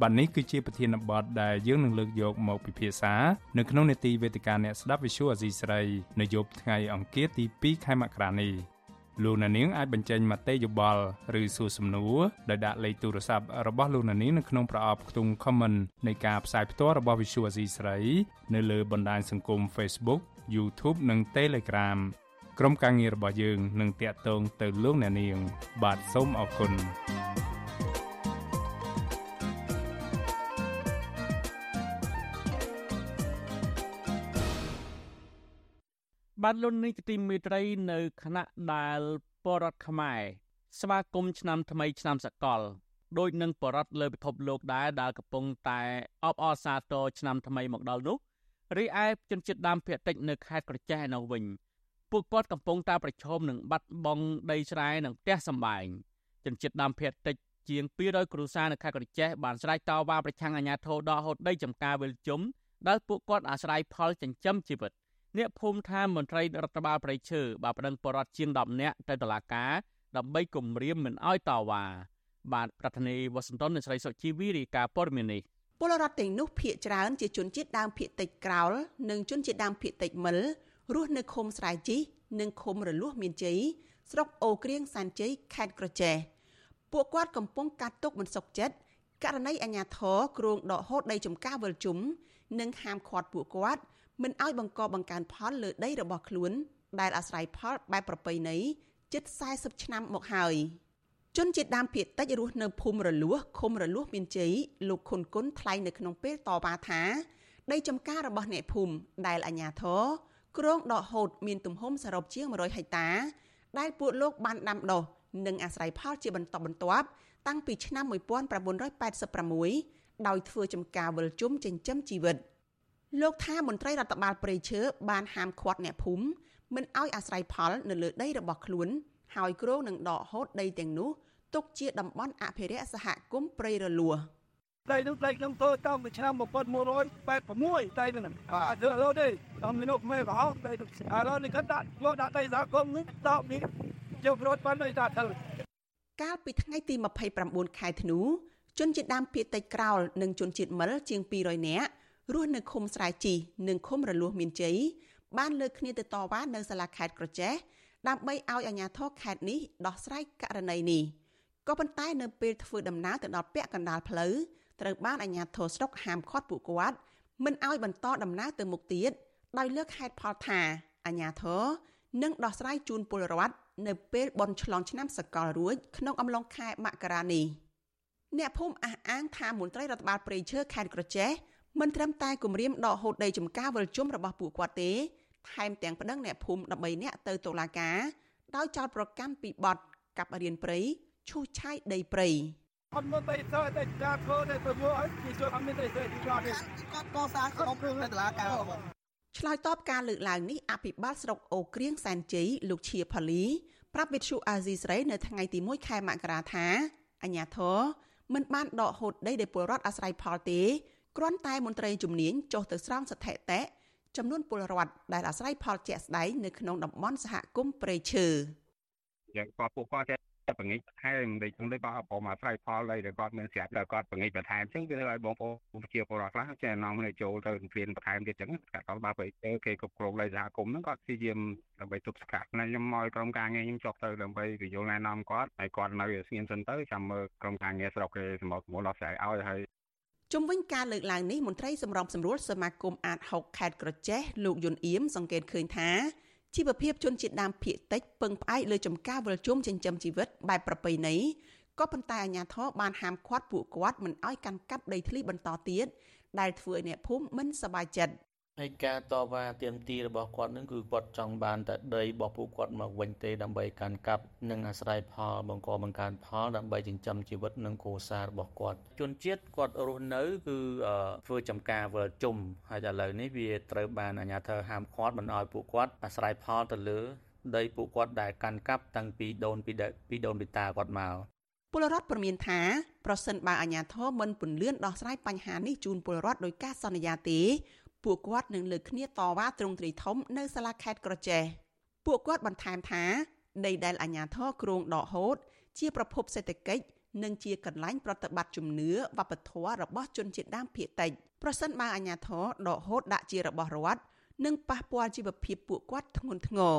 បាទនេះគឺជាប្រធានបទដែលយើងនឹងលើកយកមកពិភាក្សានៅក្នុងនេតិវេទិកាអ្នកស្ដាប់ Visual Asia ស្រីនៅយប់ថ្ងៃអង្គារទី2ខែមករានេះ លោកនាងអាចបញ្ចេញមតិយោបល់ឬសួរសំណួរដោយដាក់លេខទូរស័ព្ទរបស់លោកនាងនៅក្នុងប្រអប់ខ្ទង់ comment នៃការផ្សាយផ្ទាល់របស់ Visual Asia ស្រីនៅលើបណ្ដាញសង្គម Facebook YouTube និង Telegram ក្រុមការងាររបស់យើងនឹងតាក់ទងទៅលោកអ្នកនាងបាទសូមអរគុណ បានលុននេះទីមេត្រីនៅខណៈដែលបរដ្ឋខ្មែរស្វាគមន៍ឆ្នាំថ្មីឆ្នាំសកលដោយនឹងបរដ្ឋលើពិភពលោកដែរដែលកំពុងតែអបអរសាទរឆ្នាំថ្មីមកដល់នោះរីឯជនជាតិដើមភាគតិចនៅខេត្តក្រចេះនៅវិញពួកគាត់កំពុងតែប្រឈមនឹងបាត់បង់ដីស្រែនិងផ្ទះសម្បែងជនជាតិដើមភាគតិចជាង200គ្រួសារនៅខេត្តក្រចេះបានស្រែកតវ៉ាប្រឆាំងអាជ្ញាធរដកហូតដីចំការវិលជុំដែលពួកគាត់អាស្រ័យផលចិញ្ចឹមជីវិត អ្នកភូមិថាមន្ត្រីរដ្ឋបាលប្រៃឈើបានប្តឹងបរដ្ឋជាង10នាក់ទៅតុលាការដើម្បីគម្រាមមិនអោយតវ៉ាបាទប្រធានាធិបតីវ៉ាស៊ីនតោននៃស្រីសុជីវីរីកាព័រមាននេះពលរដ្ឋទាំងនោះភ ieck ច្រើនជាជនជាតិដើមភ ieck តិចក្រោលនិងជនជាតិដើមភ ieck តិចមិលរស់នៅឃុំស្រែជីនិងឃុំរលួសមានជ័យស្រុកអូក្រៀងសានជ័យខេត្តក្រចេះពួកគាត់កំពុងកាត់ទុកមិនសុខចិត្តករណីអាញាធរគ្រងដកហូតដីចំការវិលជុំនិងហាមឃាត់ពួកគាត់ មិនឲ្យបង្កបង្កើនផលលើដីរបស់ខ្លួន ដែលអាស្រ័យផលបែបប្រពៃណីជិត40ឆ្នាំមកហើយជនជាតិដើមភាគតិចរស់នៅភូមិរលួសឃុំរលួសមានជ័យលោកខុនគុនថ្លែងនៅក្នុងពេលតវ៉ាថា ដីចំការរបស់អ្នកភូមិដែលអាជ្ញាធរគ្រងដកហូតមានទំហំសរុបជាង100ហិកតា ដែលពួកលោកបានដាំដុះនិងអាស្រ័យផលជាបន្តបន្ទាប់តាំងពីឆ្នាំ1986ដោយធ្វើចំការវិលជុំចិញ្ចឹមជីវិត លោកថាមន្ត្រីរដ្ឋបាលព្រៃឈើបានហាមឃាត់អ្នកភូមិមិនឲ្យអាស្រ័យផលនៅលើដីរបស់ខ្លួន ហើយគ្រោងនឹងដកហូតដីទាំងនោះទុកជាតំបន់អភិរក្សសហគមន៍ព្រៃរលួសដីនោះដីខ្ញុំធ្វើតាំងពីឆ្នាំ1186ដីនោះអត់ធ្វើលោទេតាមមីនុមេកោដីនោះឥឡូវនេះគាត់ដាក់មកដាក់ដីសហគមន៍នេះតបនេះជិះរត់បានដោយតាធ្វើកាលពីថ្ងៃទី29ខែធ្នូជនជាតិដើមភាគតិចក្រោលនិងជនជាតិមិលជាង200នាក់ រស់នៅឃុំស្រែជីនិងឃុំរលួសមានជ័យបានលើកគ្នាទៅតវ៉ានៅសាលាខេត្តក្រចេះដើម្បីឲ្យអាជ្ញាធរខេត្តនេះដោះស្រាយករណីនេះក៏ប៉ុន្តែនៅពេលធ្វើដំណើរទៅដល់ពាក់កណ្ដាលផ្លូវត្រូវបានអាជ្ញាធរស្រុកហាមឃាត់ពួកគាត់មិនឲ្យបន្តដំណើរទៅមុខទៀតដោយលើកហេតុផលថាអាជ្ញាធរនឹងដោះស្រាយជូនពលរដ្ឋនៅពេលបន់ឆ្លងឆ្នាំសកលរួចក្នុងអំឡុងខែមករានេះអ្នកភូមិអះអាងថាមន្ត្រីរដ្ឋបាលព្រៃឈើខេត្តក្រចេះ មិនត្រឹមតែគម្រាមដកហូតដីចំការវិលជុំរបស់ពួកគាត់ទេថែមទាំងប្តឹងអ្នកភូមិ13នាក់ទៅតុលាការដោយចោទប្រកាន់ពីបទកាប់រៀនព្រៃឈូសឆាយដីព្រៃអត់មកទៅទៅតែការធ្វើទៅទៅមកឲ្យគេជួយអត់មានទៅទៅឆ្លោះទេគាត់កសាងក្នុងព្រឹងនៅតុលាការឆ្លើយតបការលើកឡើងនេះអភិបាលស្រុកអូក្រៀងសែនជ័យលោកឈៀផាលីប្រាប់វិទ្យុអាស៊ីសេរីនៅថ្ងៃទី1ខែមករាថាអញ្ញាធរមិនបានដកហូតដីដែលពលរដ្ឋអាស្រ័យផលទេ គ្រាន់តែមន្ត្រីជំនាញចុះទៅស្រង់ស្ថិតិចំនួនពលរដ្ឋដែលអាស្រ័យផលជាក់ស្ដែងនៅក្នុងតំបន់សហគមន៍ព្រៃឈើយ៉ាងគាត់ពួកគាត់តែបង្ងាយបន្ថែមដូចខ្ញុំដូចគាត់ប្រមាស្រ័យផលដីដែលគាត់មានស្រាប់តែគាត់បង្ងាយបន្ថែមអញ្ចឹងវាឲ្យបងប្អូនប្រជាពលរដ្ឋខ្លះចេះនាំគ្នាចូលទៅព្រៀនបន្ថែមទៀតអញ្ចឹងគាត់បើទៅគេគ្រប់គ្រងដីសហគមន៍ហ្នឹងគាត់ព្យាយាមដើម្បីទប់ស្កាត់ណាខ្ញុំមកក្រុមការងារខ្ញុំចុះទៅដើម្បីពយល់ណែនាំគាត់ហើយគាត់នៅស្ងៀមសិនទៅចាំមើលក្រុមការងារស្រុកគេសម្របសម្រួលដល់ស្រ័យឲ្យហើយ ជុំវិញការលើកឡើងនេះមន្ត្រីសម្របសម្រួលសមាគមអាត6ខេត្តក្រចេះលោកយុនអៀមសង្កេតឃើញថាជីវភាពជនជាតិដើមភាគតិចពឹងផ្អែកលើចំការវិលជុំចិញ្ចឹមជីវិតបែបប្រពៃណីក៏ប៉ុន្តែអាជ្ញាធរបានហាមឃាត់ពួកគាត់មិនឲ្យកាន់កាប់ដីធ្លីបន្តទៀតដែលធ្វើឲ្យអ្នកភូមិមិនសប្បាយចិត្ត ហើយការតវ៉ាទាមទាររបស់គាត់នឹងគឺគាត់ចង់បានតែដីរបស់ពួកគាត់មកវិញទេដើម្បីកាន់កាប់និងអាស្រ័យផលបង្កបង្កើនផលដើម្បីចិញ្ចឹមជីវិតនិងគ្រួសាររបស់គាត់ជនជាតិគាត់រស់នៅគឺធ្វើចំការវិលជុំហើយឥឡូវនេះវាត្រូវបានអាជ្ញាធរហាមឃាត់មិនឲ្យពួកគាត់អាស្រ័យផលទៅលើដីពួកគាត់ដែលកាន់កាប់តាំងពីដូនពីដូនពីតាគាត់មកពលរដ្ឋព្រមានថាប្រសិនបើអាជ្ញាធរមិនពន្លឿនដោះស្រាយបញ្ហានេះជូនពលរដ្ឋដោយការសន្យាទេ ពួកគាត់នឹងលើកគ្នាតវ៉ាទ្រង់ទ្រីធំនៅសាលាខេត្តក្រចេះពួកគាត់បន្ថែមថាដីដែលអាជ្ញាធរគ្រងដកហូត ជាប្រភពសេដ្ឋកិច្ចនិងជាកន្លែងប្រតិបត្តិជំនឿវប្បធម៌របស់ជនជាតិដើមភាគតិចប្រសិនបើអាជ្ញាធរដកហូតដាក់ជារបស់រដ្ឋនិងប៉ះពាល់ជីវភាពពួកគាត់ធ្ងន់ធ្ងរ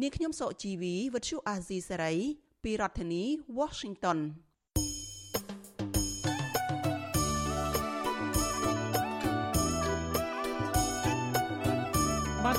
នាងខ្ញុំសុជីវីវិទ្យុអាស៊ីសេរីពីរដ្ឋធានី Washington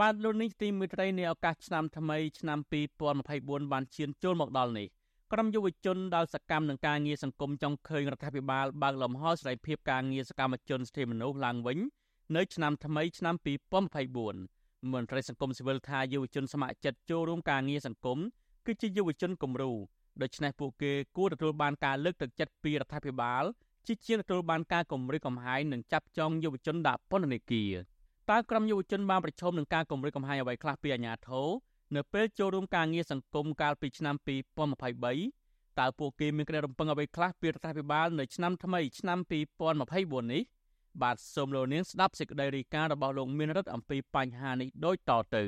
បានលោកនេះទីមួយត្រីនៃឱកាសឆ្នាំថ្មីឆ្នាំ2024បានឈានចូលមកដល់នេះក្រុមយុវជនដែលសកម្មនឹងការងារសង្គមចង់ឃើញរដ្ឋាភិបាលបើកលំហសេរីភាពការងារសកម្មជនសិទ្ធិមនុស្សឡើងវិញនៅឆ្នាំថ្មីឆ្នាំ2024មន្ត្រីសង្គមស៊ីវិលថាយុវជនស្ម័គ្រចិត្តចូលរួមការងារសង្គមគឺជាយុវជនគំរូដូច្នេះពួកគេគួរទទួលបានការលើកទឹកចិត្តពីរដ្ឋាភិបាលជាជាងទទួលបានការគម្រិតកំហែងនិងចាប់ចងយុវជនដាក់ពន្ធនាគារ តើក្រុមយុវជនបានប្រឈមនឹងការគម្រិតកំហែងអ្វីខ្លះពីអាជ្ញាធរនៅពេលចូលរួមការងារសង្គមកាលពីឆ្នាំ2023តើពួកគេមានក្តីរំពឹងអ្វីខ្លះពីរដ្ឋាភិបាលនៅឆ្នាំថ្មីឆ្នាំ2024នេះបាទសូមលោកនាងស្ដាប់សេចក្តីរាយការណ៍របស់លោកមានរិទ្ធអំពីបញ្ហានេះដូចតទៅ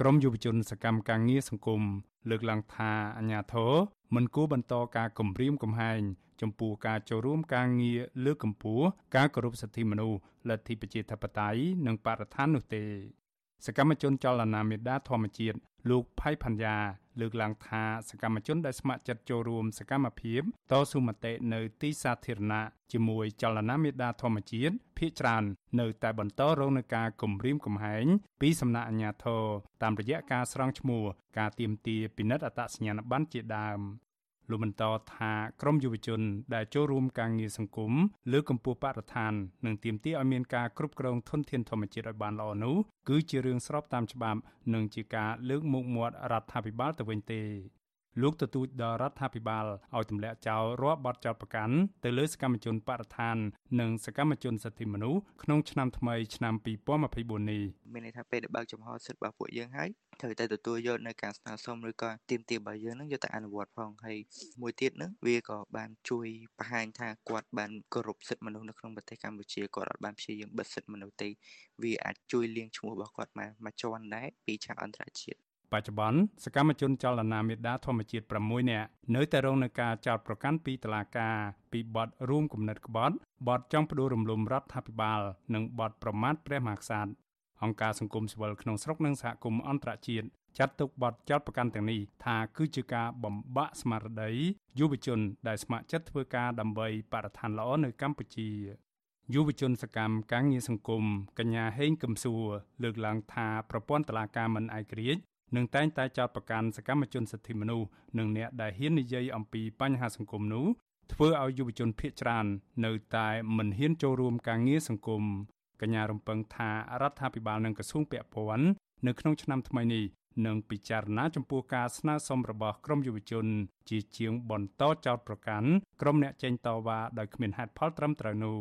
ក្រមយុវជនសកម្មការងារសង្គមលើកឡើងថាអាញាធរមិនគួរបន្តការគំរាមកំហែង ចំពោះការចូលរួមការងារលើកកម្ពស់ការគោរពសិទ្ធិមនុស្សលទ្ធិប្រជាធិបតេយ្យនិងបរិស្ថាននោះទេសកម្មជនចលនាមេដាធម្មជាតិលោកផៃផាន់យ៉ាលើកឡើងថាសកម្មជនដែលស្ម័គ្រចិត្តចូលរួមសកម្មភាពតស៊ូមតិនៅទីសាធារណៈជាមួយចលនាមេដាធម្មជាតិភ ieck ច្រើននៅតែបន្តរងនឹងការគំរាមកំហែងពីសំណាក់អាជ្ញាធរតាមរយៈការស្រង់ឈ្មោះការទៀមទាពិនិត្យអត្តសញ្ញាណប័ណ្ណជាដើម លោកបន្តថាក្រមយុវជន ដែលចូលរួមការងារសង្គមលើកកម្ពស់បរិស្ថាននិងទាមទារឲ្យមានការគ្រប់គ្រងធនធានធម្មជាតិឲ្យបានល្អនោះគឺជារឿងស្របតាមច្បាប់និងជាការលើកមុខមាត់រដ្ឋាភិបាលទៅវិញទេលោកទទូចដល់រដ្ឋាភិបាលឲ្យទម្លាក់ចោលរាល់បទចោទប្រកាន់ទៅលើសកម្មជនបរិស្ថាន និងសកម្មជនសិទ្ធិមនុស្សក្នុងឆ្នាំថ្មីឆ្នាំ2024នេះមានន័យថាពេលដែលបើកចំហសិទ្ធិរបស់ពួកយើងហើយ ត្រូវតែទទួលយកនៅការស្នើសុំឬក៏ទាមទាររបស់យើងនឹងយកទៅអនុវត្តផងហើយមួយទៀតនឹងវាក៏បានជួយបង្ហាញថាគាត់បានគោរពសិទ្ធិមនុស្សនៅក្នុងប្រទេសកម្ពុជាគាត់អត់បានព្យាយាមបិទសិទ្ធិមនុស្សទេវាអាចជួយលាងឈ្មោះរបស់គាត់មកមកជាន់ដែរពីឆាកអន្តរជាតិបច្ចុប្បន្នសកម្មជនចលនាមេដាធម្មជាតិ6នាក់នៅតែរងនឹងការចោទប្រកាន់ពីតុលាការពីបទរួមគំនិតក្បត់បទចង់ផ្ដួលរំលំរដ្ឋាភិបាល និងបទប្រមាថព្រះមហាក្សត្រ អង្គការសង្គមស៊ីវិលក្នុងស្រុកនិងសហគមន៍អន្តរជាតិចាត់ទុកបទចោទប្រកាន់ទាំងនេះថាគឺជាការបំបាក់ស្មារតីយុវជនដែលស្ម័គ្រចិត្តធ្វើការដើម្បីបរិស្ថានល្អនៅកម្ពុជាយុវជនសកម្មការងារសង្គមកញ្ញាហេងកឹមសួរលើកឡើងថាប្រព័ន្ធតឡាការមិនឯករាជ្យនឹងតែងតែចោទប្រកាន់សកម្មជនសិទ្ធិមនុស្សនិងអ្នកដែលហ៊ាននិយាយអំពីបញ្ហាសង្គមនោះធ្វើឲ្យយុវជនភៀសច្រើននៅតែមិនហ៊ានចូលរួមការងារសង្គម កញ្ញារំពឹងថារដ្ឋាភិបាលនិងក្រសួងពាក់ព័ន្ធនៅក្នុងឆ្នាំថ្មីនេះនឹងពិចារណាចំពោះការស្នើសុំរបស់ក្រមយុវជន ជាជាងបន្តចោតប្រកាន់ក្រុមអ្នកចេញតវ៉ាដោយគ្មានហេតុផលត្រឹមត្រូវនោះ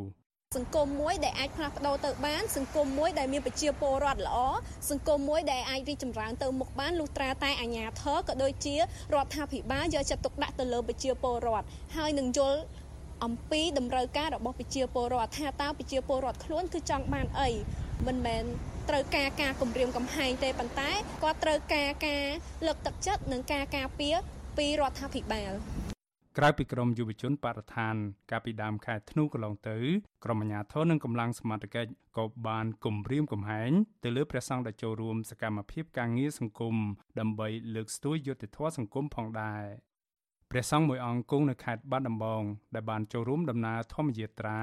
សង្គមមួយដែលអាចផ្លាស់ប្ដូរទៅបានសង្គមមួយដែលមានប្រជាពលរដ្ឋល្អសង្គមមួយដែលអាចរីកចម្រើនទៅមុខបានលុះត្រាតែអាជ្ញាធរក៏ដូចជារដ្ឋាភិបាលយកចិត្តទុកដាក់ទៅលើប្រជាពលរដ្ឋហើយនឹងយល់ អំពីតម្រូវការរបស់ប្រជាពលរដ្ឋថាតើប្រជាពលរដ្ឋខ្លួនគឺចង់បានអីមិនមែនត្រូវការការគម្រាមកំហែងទេប៉ុន្តែគាត់ត្រូវការការលើកទឹកចិត្តនិងការការពារពីរដ្ឋាភិបាលក្រៅពីក្រមយុវជនបរិស្ថាន កាលពីដើមខែធ្នូកន្លងទៅក្រមអាជ្ញាធរនិងកម្លាំងសមត្ថកិច្ចក៏បានគំរាមកំហែងទៅលើព្រះសង្ឃដែលចូលរួមសកម្មភាពការងារសង្គមដើម្បីលើកស្ទួយយុត្តិធម៌សង្គមផងដែរ ព្រះសង្ឃមួយអង្គគង់នៅខេត្តបាត់ដំបងដែលបានចូលរួមដំណើរធម្មយាត្រា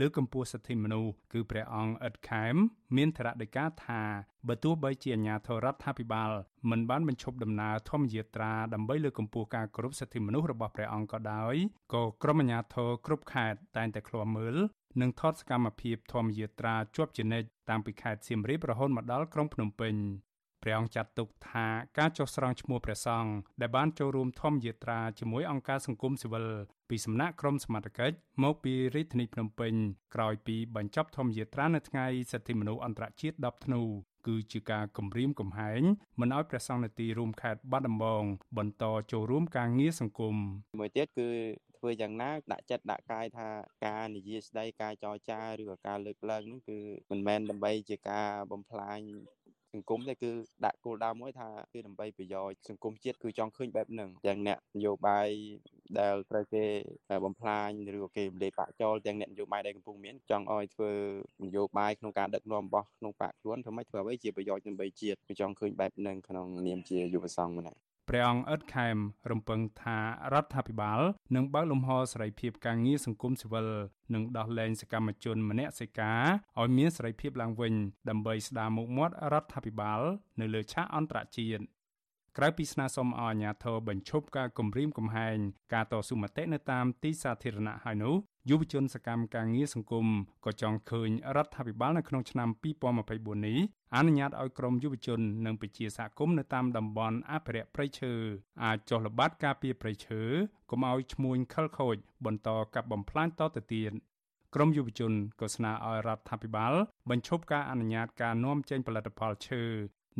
លើកម្ពុជាសិទ្ធិមនុស្សគឺព្រះអង្គអ៊ិតខែម មានធរណីកាថាបើទោះបីជាអាជ្ញាធររដ្ឋាភិបាលមិនបានបញ្ឈប់ដំណើរធម្មយាត្រាដើម្បីលើកកម្ពស់ការគោរពសិទ្ធិមនុស្សរបស់ព្រះអង្គក៏ដោយក៏ក្រុមអាជ្ញាធរគ្រប់ខេត្តតែងតែឃ្លាំមើលនិងថតសកម្មភាពធម្មយាត្រាជាប់ជានិច្ចតាំងពីខេត្តសៀមរាបរហូតមកដល់ក្រុងភ្នំពេញ ព្រះអង្គចាត់ទុកថាការចុះស្រង់ឈ្មោះព្រះសង្ឃដែលបានចូលរួមធម្មយាត្រាជាមួយអង្គការសង្គមស៊ីវិលពីសំណាក់ក្រមសមត្ថកិច្ចមកពីរាជធានីភ្នំពេញក្រោយពីបញ្ចប់ធម្មយាត្រានៅថ្ងៃសិទ្ធិមនុស្សអន្តរជាតិ10ធ្នូគឺជាការគម្រាមកំហែងមិនឲ្យព្រះសង្ឃនៅទីរួមខេត្តបាត់ដំបងបន្តចូលរួមការងារសង្គមមួយទៀតគឺធ្វើយ៉ាងណាដាក់ចិត្តដាក់កាយថាការនិយាយស្ដីការចរចាឬក៏ការលើកឡើងនោះគឺមិនមែនដើម្បីជាការបំផ្លាញ សង្គមទេគឺដាក់គោលដៅមួយថាគឺដើម្បីប្រយោជន៍សង្គមជាតិគឺចង់ឃើញបែបហ្នឹងទាំងអ្នកនយោបាយដែលត្រូវគេបំផ្លាញឬក៏គេរំលែកបាក់ចោលទាំងអ្នកនយោបាយដែលកំពុងមានចង់ឲ្យធ្វើនយោបាយក្នុងការដឹកនាំរបស់ក្នុងបាក់ខ្លួនធ្វើម៉េចធ្វើអ្វីជាប្រយោជន៍ដើម្បីជាតិគឺចង់ឃើញបែបហ្នឹងក្នុងនាមជាយុវសង្ឃម្នាក់ ព្រះអង្គអ៊ិតខែមរំពឹងថារដ្ឋាភិបាលនឹងបើកលំហសេរីភាពការងារសង្គមស៊ីវិលនិងដោះលែងសកម្មជនមនសិការឲ្យមានសេរីភាពឡើងវិញដើម្បីស្ដារមុខមាត់រដ្ឋាភិបាលនៅលើឆាកអន្តរជាតិ ក្រៅពីស្នើសុំឲ្យអាជ្ញាធរបញ្ឈប់ការគំរាមកំហែងការតស៊ូមតិនៅតាមទីសាធារណៈហើយនោះយុវជនសកម្មការងារសង្គមក៏ចង់ឃើញរដ្ឋាភិបាលនៅក្នុងឆ្នាំ2024នេះអនុញ្ញាតឲ្យក្រមយុវជននិងពជាសហគមន៍នៅតាមតំបន់អភិរក្សព្រៃឈើអាចចុះល្បាតការពារព្រៃឈើកុំឲ្យឈ្មួញខិលខូចបន្តកាប់បំផ្លាញតទៅទៀតក្រមយុវជនក៏ស្នើឲ្យរដ្ឋាភិបាលបញ្ឈប់ការអនុញ្ញាតការនាំចេញផលិតផលឈើ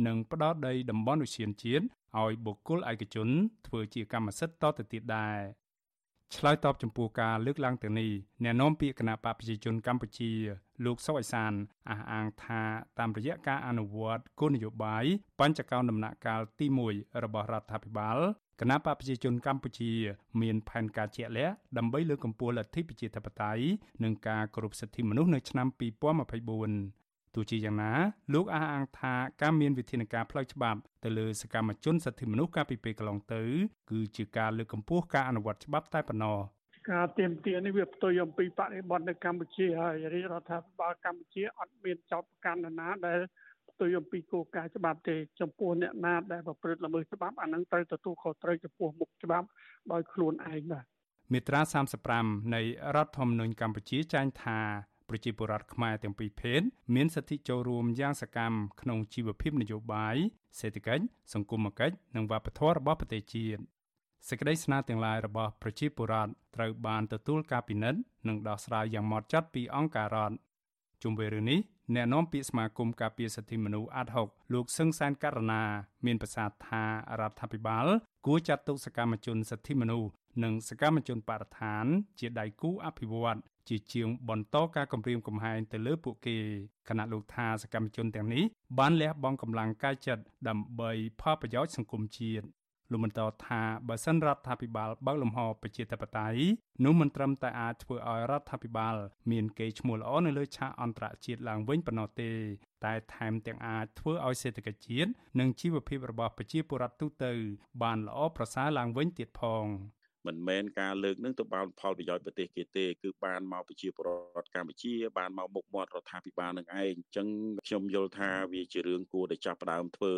និងផ្ដោតដីតំបន់ឧស្សាហជាតិឲ្យបុគ្គលឯកជន ធ្វើជាកម្មសិទ្ធិតទៅទៀតដែរឆ្លើយតបចំពោះការលើកឡើងទាំងនេះអ្នកនាំពាក្យគណៈបកប្រជាជនកម្ពុជា លោកសុកអេសានអះអាងថាតាមរយៈការអនុវត្តគោលនយោបាយបញ្ចកោណដំណាក់កាលទី1របស់រដ្ឋាភិបាលគណៈបកប្រជាជនកម្ពុជា មានផែនការជាក់លាក់ដើម្បីលើកកម្ពស់លទ្ធិប្រជាធិបតេយ្យនិងការគោរពសិទ្ធិមនុស្សនៅឆ្នាំ2024 ទោះជាយ៉ាងណាលោកអះអាងថាការមានវិធានការផ្លូវច្បាប់ទៅលើសកម្មជនសិទ្ធិមនុស្សកាលពីពេលកន្លងទៅ គឺជាការលើកកម្ពស់ការអនុវត្តច្បាប់តែប៉ុណ្ណោះការទៀមទានេះវាផ្ទុយអំពីបរិបទនៅកម្ពុជាហើយរាជរដ្ឋាភិបាលកម្ពុជាអត់មានចោទប្រកាន់នរណាដែលផ្ទុយអំពីគោលការណ៍ច្បាប់ទេចំពោះអ្នកណាដែលប្រព្រឹត្តល្មើសច្បាប់អានឹងត្រូវទទួលខុសត្រូវចំពោះមុខច្បាប់ដោយខ្លួនឯងបាទមាត្រា35នៃរដ្ឋធម្មនុញ្ញកម្ពុជាចែងថា ប្រជាពលរដ្ឋខ្មែរទាំងពីរភេទមានសិទ្ធិចូលរួមយ៉ាងសកម្មក្នុងជីវភាពនយោបាយសេដ្ឋកិច្ចសង្គមគិច្ចនិងវប្បធម៌របស់ប្រទេសជាតិសេចក្តីស្នើទាំងឡាយរបស់ប្រជាពលរដ្ឋត្រូវបានទទួលការពិនិត្យនិងដោះស្រាយយ៉ាងម៉ត់ចត់ពីអង្គការរដ្ឋជុំវិញរឿងនេះអ្នកនាំពាក្យសមាគមការពារសិទ្ធិមនុស្សអាត់ហុកលោកសឹងសានករណា មានប្រសាសន៍ថារដ្ឋាភិបាល គួរចាត់ទុកសកម្មជនសិទ្ធិមនុស្សនិងសកម្មជនបរិស្ថាន ជាដៃគូអភិវឌ្ឍ ជាជាងបន្តការគម្រាមកំហែងទៅលើពួកគេគណៈលោកថាសកម្មជនទាំងនេះបានលះបង់កម្លាំងកាយចិត្តដើម្បីផលប្រយោជន៍សង្គមជាតិលោកបន្តថាបើសិនរដ្ឋាភិបាលបើកលំហប្រជាធិបតេយ្យនោះមិនត្រឹមតែអាចធ្វើឲ្យរដ្ឋាភិបាល មានកេរ្តិ៍ឈ្មោះល្អនៅលើឆាកអន្តរជាតិឡើងវិញប៉ុណ្ណោះទេតែថែមទាំងអាចធ្វើឲ្យសេដ្ឋកិច្ចជាតិនិងជីវភាពរបស់ប្រជាពលរដ្ឋទូទៅបានល្អប្រសើរឡើងវិញទៀតផង មិនមែនការលើកនឹងទៅបានផលប្រយោជន៍ប្រទេសគេទេគឺបានមកប្រជាពលរដ្ឋកម្ពុជា បានមកមុខមាត់រដ្ឋាភិបាលនឹងឯងអញ្ចឹងខ្ញុំយល់ថាវាជារឿងគួរតែចាប់ផ្ដើមធ្វើ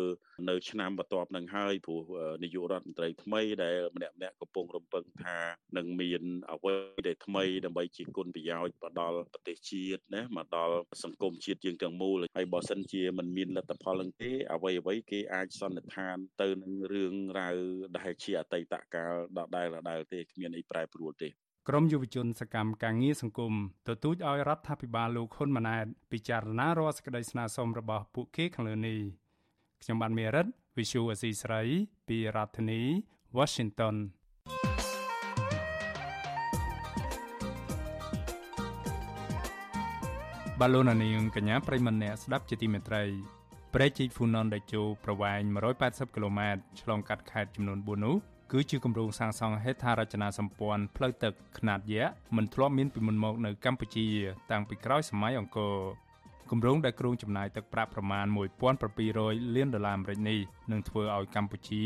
នៅឆ្នាំបន្ទាប់នឹងហើយព្រោះនាយករដ្ឋមន្ត្រីថ្មីដែលម្នាក់ម្នាក់កំពុងរំពឹងថានឹងមានអ្វីដែលថ្មីដើម្បីជាគុណប្រយោជន៍មកដល់ប្រទេសជាតិណាមកដល់សង្គមជាតិយើងទាំងមូលហើយបើសិនជាមិនមានលទ្ធផលនឹងទេអ្វីអ្វីគេអាចសន្និដ្ឋានទៅនឹងរឿងរ៉ាវដែលជាអតីតកាលដដែលដដែលទេគ្មានអីប្រែប្រួលទេក្រមយុវជនសកម្មការងារសង្គមទទូចឲ្យរដ្ឋាភិបាលលោកហ៊ុនម៉ាណែតពិចារណារាល់សេចក្តីស្នើសុំរបស់ពួកគេខាងលើនេះខ្ញុំបានមេរិត Visual Asia ស្រីពីរដ្ឋធានី Washington បាឡូណានីងកញ្ញាប្រិមម្នាក់ស្ដាប់ជាទីមេត្រីព្រែកជីកហ្វូណនដេជោប្រវែង180គីឡូម៉ែត្រឆ្លងកាត់ខេត្តចំនួន4នោះ គឺជាគម្រោងសាងសង់ហេដ្ឋារចនាសម្ព័ន្ធផ្លូវទឹកខ្នាតយក្សមិនធ្លាប់មានពីមុនមកនៅកម្ពុជា តាំងពីក្រោយសម័យអង្គរគម្រោងដែលគ្រោងចំណាយទឹកប្រាក់ប្រមាណ1700លានដុល្លារអាមេរិកនេះនឹងធ្វើឲ្យកម្ពុជា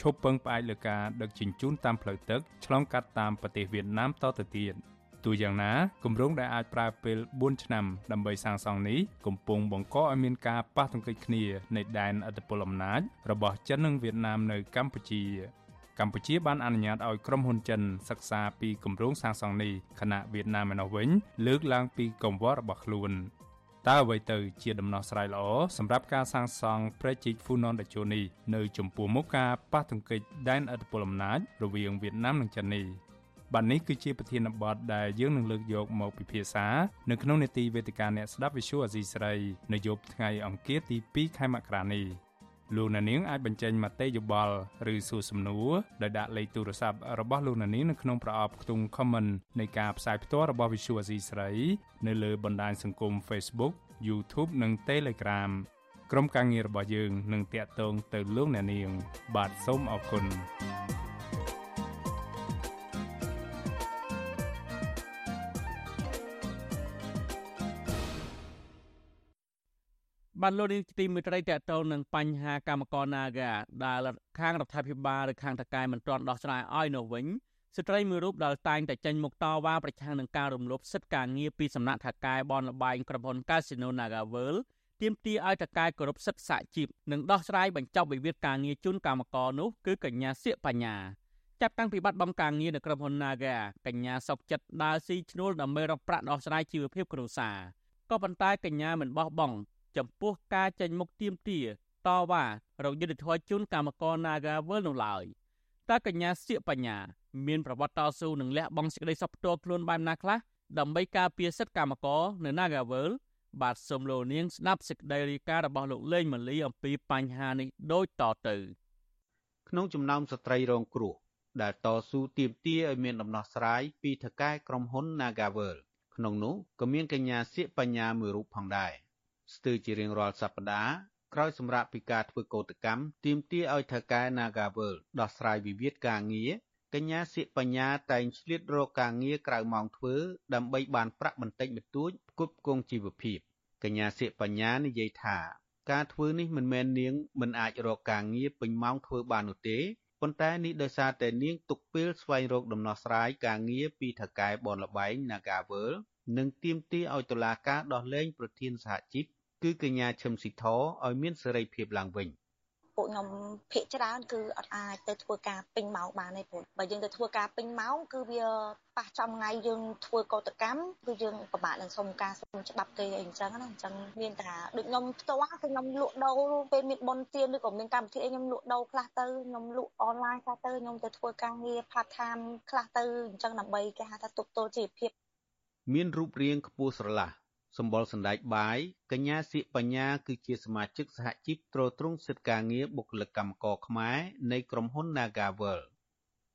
ឈប់ពឹងផ្អែកលើការដឹកជញ្ជូនតាមផ្លូវទឹកឆ្លងកាត់តាមប្រទេសវៀតណាមតទៅទៀតទោះយ៉ាងណាគម្រោងដែលអាចប្រើពេល4ឆ្នាំដើម្បីសាងសង់នេះកំពុងបង្កឲ្យមានការប៉ះទង្គិចគ្នានៃដែនអធិបតេយ្យអំណាចរបស់ចិននិងវៀតណាមនៅកម្ពុជា កម្ពុជាបានអនុញ្ញាតឲ្យក្រុមហ៊ុនចិនសិក្សាពីគម្រោងសាងសង់នេះខណៈវៀតណាមឯណោះវិញ លើកឡើងពីកង្វល់របស់ខ្លួនតើអ្វីទៅជាដំណោះស្រាយល្អសម្រាប់ការសាងសង់ព្រែកជីកហ្វូណនតេជោនេះនៅចំពោះមុខការប៉ះទង្គិចដែនឥទ្ធិពលអំណាចរវាងវៀតណាមនិងចិននេះបាទនេះគឺជាប្រធានបទដែលយើងនឹងលើកយកមកពិភាក្សានៅក្នុងនេតិវេទិកាអ្នកស្ដាប់ Visual Asia ស្រីនៅយប់ថ្ងៃអង្គារទី2ខែមករានេះ លោកអ្នកនាងអាចបញ្ចេញមតិយោបល់ឬសួរសំណួរដោយដាក់លេខទូរស័ព្ទរបស់លោកអ្នកនាងនៅក្នុងប្រអប់ខ្ទង់ comment នៃការផ្សាយផ្ទាល់របស់ Visual Asia ស្រីនៅលើបណ្ដាញសង្គម Facebook YouTube និង Telegram ក្រុមការងាររបស់យើងនឹងតាក់ទងទៅលោកអ្នកនាង បាទសូមអរគុណ បានលោកនាងទីមេត្រីតកតងនឹងបញ្ហាកម្មករ Naga ដែលខាងរដ្ឋាភិបាលឬខាងតកែមិនទាន់ដោះស្រាយឲ្យនៅវិញស្ត្រីមួយរូបដែលតែងតែចេញមុខតវ៉ាប្រឆាំងនឹងការរំលោភសិទ្ធិការងារពីសំណាក់ថកែបនលបែងក្រុមហ៊ុន Casino NagaWorld ទាមទារឲ្យតកែគោរពសិទ្ធិសហជីពនិងដោះស្រាយបញ្ចប់វិវាទការងារជូនកម្មករនោះគឺកញ្ញាសៀកបញ្ញាចាប់តាំងពីបាត់បង់ការងារនៅក្រុមហ៊ុន Naga កញ្ញាសុកចិត្តដើរស៊ីឈ្នួលដើម្បីរកប្រាក់ដោះស្រាយជីវភាពគ្រួសារក៏ប៉ុន្តែកញ្ញាមិនបោះបង់ ចំពោះការចេញមុខទៀមទាតវ៉ារកយុទ្ធធរជូនកម្មករ Naga World នោះឡើយតើកញ្ញាសៀកបញ្ញា មានប្រវត្តិតស៊ូនឹងលះបង់សេចក្តីសុខផ្ទាល់ខ្លួនបែបណាខ្លះដើម្បីការពារសិទ្ធិកម្មករនៅ Naga World បាទសូមលោកនាងស្ដាប់សេចក្តីរាយការណ៍របស់លោកលេងម៉ាលីអំពីបញ្ហានេះដូចតទៅក្នុងចំណោមស្ត្រីរងគ្រោះដែលតស៊ូទាមទារឲ្យមានដំណោះស្រាយពីថៅកែក្រុមហ៊ុន Nagavel ក្នុងនោះក៏មានកញ្ញាសៀកបញ្ញាមួយរូបផងដែរ ស្ទើរជារៀងរាល់សប្តាហ៍ក្រោយសម្រាប់ពីការធ្វើកោតកម្មទាមទារឲ្យថៅកែ Nagavel ដោះស្រាយវិវាទការងារកញ្ញាសៀកបញ្ញាតែងឆ្លៀតរកការងារក្រៅម៉ោងធ្វើដើម្បីបានប្រាក់បន្តិចបន្តួចផ្គត់ផ្គង់ជីវភាពកញ្ញាសៀកបញ្ញានិយាយថា ការធ្វើនេះមិនមែននាងមិនអាចរកការងារពេញម៉ោងធ្វើបាននោះទេ ប៉ុន្តែនេះដោយសារតែនាងទុកពេលស្វែងរកដំណោះស្រាយការងារពីថកែបនលបែង Nagavel និងទាមទារឲ្យតុលាការដោះលែងប្រធានសហជីពគឺកញ្ញាឈឹមស៊ីធឲ្យមានសេរីភាពឡើងវិញ។ ពួកខ្ញុំភាកច្រើនគឺអត់អាចទៅធ្វើការពេញម៉ោងបានទេព្រោះបើយើងទៅធ្វើការពេញម៉ោងគឺវាប៉ះចំថ្ងៃយើងធ្វើកោតកម្មគឺយើងពិបាកនឹងសុំការសុំច្បាប់គេអីអញ្ចឹងណាអញ្ចឹងមានតែដូចខ្ញុំផ្ទាល់គឺខ្ញុំលក់ដូរពេលមានបុណ្យទានឬក៏មានកម្មវិធីអីខ្ញុំលក់ដូរខ្លះទៅខ្ញុំលក់អនឡាញខ្លះទៅខ្ញុំទៅធ្វើការងារ part time ខ្លះទៅអញ្ចឹងដើម្បីគេហៅថាទប់ទល់ជីវភាពមានរូបរាងខ្ពស់ស្រឡះ សម្បល់សណ្ដែកបាយកញ្ញាសៀកបញ្ញាគឺជាសមាជិកសហជីពត្រួតត្រងសិទ្ធិការងារបុគ្គលិកកម្មករខ្មែរនៃក្រុមហ៊ុន Nagavel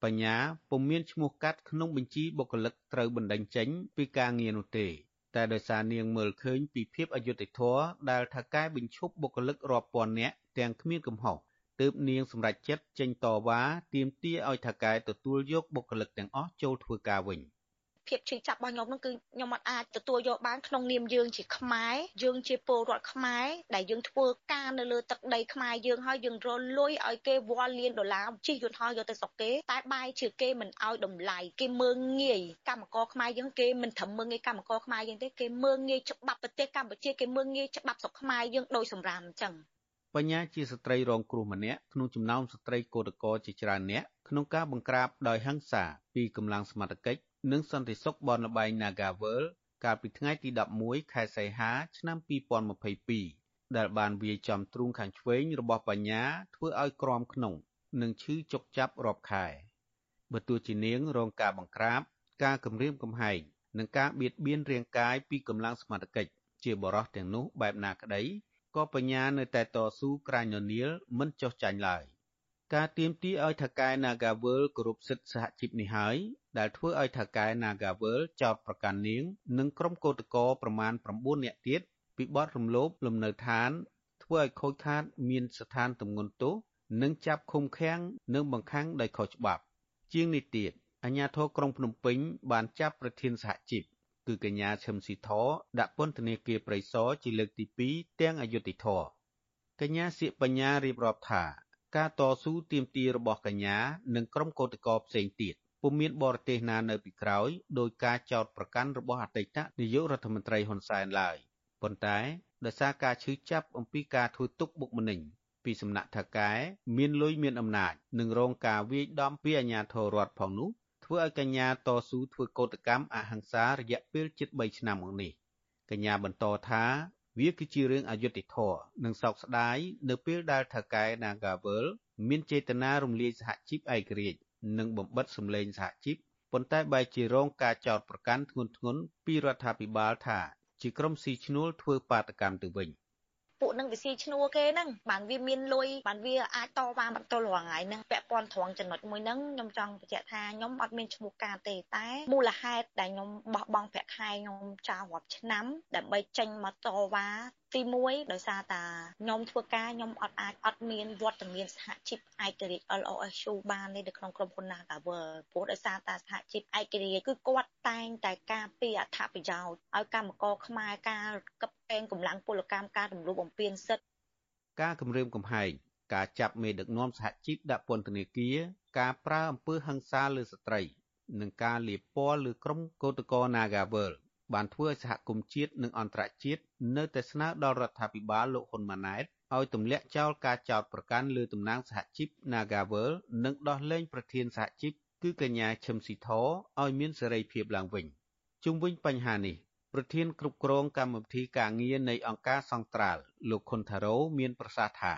បញ្ញាពុំមានឈ្មោះកាត់ក្នុងបញ្ជីបុគ្គលិកត្រូវបណ្តេញចេញពីការងារនោះទេ តែដោយសារនាងមើលឃើញពីភាពអយុត្តិធម៌ដែលថៅកែបញ្ឈប់បុគ្គលិករាប់ពាន់នាក់ទាំងគ្មានកំហុសទើបនាងសម្រេចចិត្តចេញតវ៉ាទាមទារឲ្យថៅកែទទួលយកបុគ្គលិកទាំងអស់ចូលធ្វើការវិញ។ ភាពឈឺចាប់របស់ខ្ញុំនឹងគឺខ្ញុំអត់អាចទទួលយកបានក្នុងនាមយើងជាខ្មែរយើងជាពលរដ្ឋខ្មែរដែលយើងធ្វើការនៅលើទឹកដីខ្មែរយើងហើយយើងរលួយឲ្យគេវល់លានដុល្លារជិះយន្តហោះយកទៅស្រុកគេតែបែរជាគេមិនឲ្យតម្លៃគេមើងងាយកម្មករខ្មែរយើងគេមិនត្រឹមមើងងាយកម្មករខ្មែរយើងទេគេមើងងាយច្បាប់ប្រទេសកម្ពុជាគេមើងងាយច្បាប់ស្រុកខ្មែរយើងដោយសម្រាមអញ្ចឹងបញ្ញាជាស្ត្រីរងគ្រោះម្នាក់ក្នុងចំណោមស្ត្រីកោតក្រជាច្រើនអ្នកក្នុងការបង្ក្រាបដោយហិង្សាពីកម្លាំងសមត្ថកិច្ច និងសន្តិសុខបនលបែង Nagavel កាលពីថ្ងៃទី11ខែសីហា ឆ្នាំ2022ដែលបានវាយចំទ្រូងខាងឆ្វេងរបស់បញ្ញាធ្វើឲ្យក្រមក្នុង និងឈឺចុកចាប់រាប់ខែបើទោះជានាងរងការបង្ក្រាប ការគំរាមកំហែងនិងការបៀតបៀនរាងកាយពីកម្លាំងសមត្ថកិច្ចជាបរិសទាំងនោះបែបណាក្តីក៏បញ្ញានៅតែតស៊ូក្រាញននៀលមិនចុះចាញ់ឡើយ ការទៀមទីឲ្យថកែ Nagavel គោរពសិទ្ធិសហជីពនេះហើយដែលធ្វើឲ្យថៅកែ Nagavel ចោទប្រកាន់នាង និងក្រុមកោតក្រប្រមាណ9នាក់ទៀតពីបទរំលោភលំនៅឋាន ធ្វើឲ្យខូចខាត មានស្ថានទម្ងន់ទោសនិងចាប់ឃុំឃាំងនិងបង្ខាំងដោយខុសច្បាប់ ជាងនេះទៀតអាជ្ញាធរក្រុងភ្នំពេញបានចាប់ប្រធានសហជីពគឺកញ្ញាឈឹមស៊ីធដាក់ពន្ធនាគារព្រៃសរជាលើកទី2ទាំងអយុធធរកញ្ញាសៀកបញ្ញារៀបរាប់ថា ការតស៊ូទាមទាររបស់កញ្ញា និងក្រុមកោតក្រផ្សេងទៀតពុំមានបរទេសណានៅពីក្រោយដោយការចោទប្រកាន់របស់អតីតនាយករដ្ឋមន្ត្រីហ៊ុនសែនឡើយប៉ុន្តែដោយសារការឈឺចាប់អំពីការធ្វើទុកបុកម្នេញពីសំណាក់ថៅកែមានលុយមានអំណាចនិងរងការវាយដំពីអាជ្ញាធររដ្ឋផងនោះធ្វើឲ្យកញ្ញាតស៊ូធ្វើកោតកម្មអហិង្សារយៈពេលជិត3ឆ្នាំមកនេះកញ្ញាបន្តថា វាគឺជារឿងអយុត្តិធម៌និងសោកស្ដាយនៅពេលដែលថៅកែ Nagavel មានចេតនារំលាយសហជីពឯករាជ្យនិងបំបិតសម្លេងសហជីពប៉ុន្តែបែរជារងការចោទប្រកាន់ធ្ងន់ធ្ងរពីរដ្ឋាភិបាលថាជាក្រុមស៊ីឈ្នួលធ្វើបាតកម្មទៅវិញ។ ពួកនឹងវាស៊ីឈ្នួលគេហ្នឹងបានវាមានលុយបានវាអាចតវ៉ាមិនទល់រាល់ថ្ងៃហ្នឹងពាក់ព័ន្ធត្រង់ចំណុចមួយហ្នឹងខ្ញុំចង់បញ្ជាក់ថាខ្ញុំអត់មានឈ្មោះការទេតែមូលហេតុដែលខ្ញុំបោះបង់ប្រាក់ខែខ្ញុំចោលរាប់ឆ្នាំដើម្បីចេញមកតវ៉ា ទី1ដោយសារតាខ្ញុំធ្វើការខ្ញុំអត់អាចអត់មានវត្តមានសហជីពឯករាជ្យ LOSU បានទេនៅក្នុងក្រុមហ៊ុន Nagawer ព្រោះដោយសារតាសហជីពឯករាជ្យគឺគាត់តែងតែការពារអត្ថប្រយោជន៍ឲ្យកម្មករខ្មែរការកឹបកេងកម្លាំងពលកម្មការរំលោភបំពានសិទ្ធិការគម្រាមកំហែងការចាប់មេដឹកនាំសហជីពដាក់ពន្ធនាគារការប្រើអំពើហិង្សាលើស្ត្រីនិងការលាបពណ៌លើក្រុមកោតក្រ Nagavel បានធ្វើឲ្យសហគមន៍ជាតិនិងអន្តរជាតិនៅតែស្នើដល់រដ្ឋាភិបាលលោកហ៊ុនម៉ាណែតឲ្យទម្លាក់ចោលការចោទប្រកាន់លើតំណាងសហជីព Nagavel និងដោះលែងប្រធានសហជីពគឺកញ្ញាឈឹមស៊ីធឲ្យមានសេរីភាពឡើងវិញជុំវិញបញ្ហានេះប្រធានគ្រប់គ្រងកម្មវិធីការងារនៃអង្គការសង្ត្រាល់លោកខុនថារ៉ូមានប្រសាសន៍ថា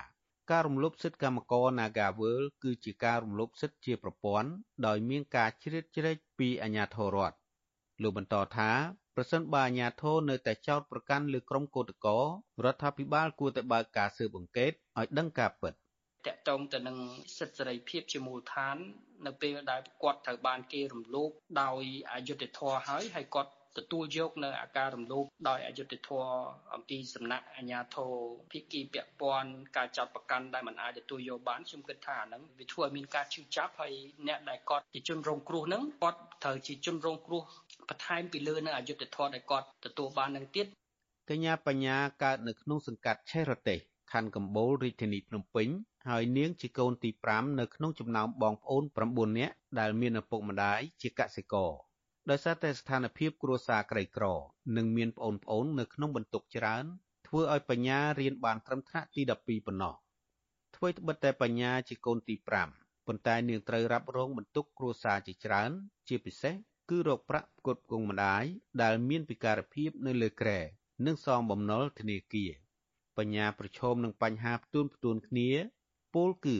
ការរំលោភសិទ្ធិកម្មករ Nagavel គឺជាការរំលោភសិទ្ធិជាប្រព័ន្ធដោយមានការជ្រៀតជ្រែកពីអាជ្ញាធររដ្ឋ លោកបន្តថាប្រសិនបើអាជ្ញាធរនៅតែចោទប្រកាន់លើក្រុមកោតក្ររដ្ឋាភិបាលគួរតែបើកការស៊ើបអង្កេតឲ្យដឹងការពិតតកតងទៅនឹងសិទ្ធិសេរីភាពជាមូលដ្ឋាន នៅពេលដែលគាត់ត្រូវបានគេរំលោភដោយអយុត្តិធម៌ហើយហើយគាត់ ទទួលយកនៅអាការរំលោភដោយអយុត្តិធម៌អំពីសំណាក់អាជ្ញាធរភាគីពាក់ព័ន្ធការចាត់ប្រកាន់ដែលមិនអាចទទួលយកបានខ្ញុំគិតថាអាហ្នឹងវាធ្វើឲ្យមានការឈឺចាប់ហើយអ្នកដែលគាត់ជាជនរងគ្រោះហ្នឹងគាត់ត្រូវជាជនរងគ្រោះបន្ថែមពីលើនៅអយុត្តិធម៌ដែលគាត់ទទួលបាននឹងទៀតកញ្ញាបញ្ញាកើតនៅក្នុងសង្កាត់ឆេររទេសខណ្ឌកំបូលរាជធានីភ្នំពេញហើយនាងជាកូនទី5នៅក្នុងចំណោមបងប្អូន9នាក់ដែលមានឪពុកម្ដាយជាកសិករ ដោយសារតែស្ថានភាពគ្រួសារក្រីក្រ និងមានប្អូនៗនៅក្នុងបន្ទុកច្រើនធ្វើឲ្យបញ្ញារៀនបានត្រឹមថ្នាក់ទី12ប៉ុណ្ណោះធ្វើត្បិតតែបញ្ញាជាកូនទី5ប៉ុន្តែនាងត្រូវរ៉ាប់រងបន្ទុកគ្រួសារជាច្រើន ជាពិសេសគឺរកប្រាក់ផ្គត់ផ្គង់ម្ដាយដែលមានពិការភាពនៅលើក្រែនិងសងបំណុលធនាគារបញ្ញាប្រឈមនឹងបញ្ហាផ្ទួនផ្ទួនគ្នាពោលគឺ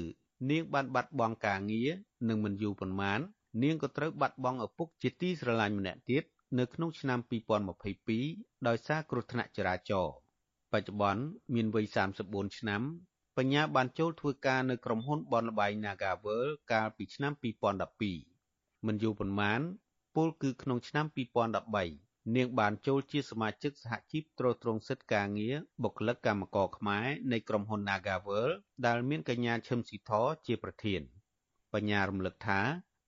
នាងបានបាត់បង់ការងារនិងមិនយូរប៉ុន្មាន នាងក៏ត្រូវបាត់បង់ឪពុកជាទីស្រឡាញ់ម្នាក់ទៀតនៅក្នុងឆ្នាំ2022ដោយសារគ្រោះថ្នាក់ចរាចរណ៍បច្ចុប្បន្នមានវ័យ34ឆ្នាំបញ្ញាបានចូលធ្វើការនៅក្រុមហ៊ុនបនលបែង Nagavel កាលពីឆ្នាំ2012មិនយូរប៉ុន្មានពលគឺក្នុងឆ្នាំ2013នាងបានចូលជាសមាជិកសហជីពត្រួតត្រងសិទ្ធិការងារបុគ្គលិកកម្មករខ្មែរនៃក្រុមហ៊ុន Nagavel ដែលមានកញ្ញាឈឹមស៊ីធជាប្រធាន បញ្ញារំលឹកថា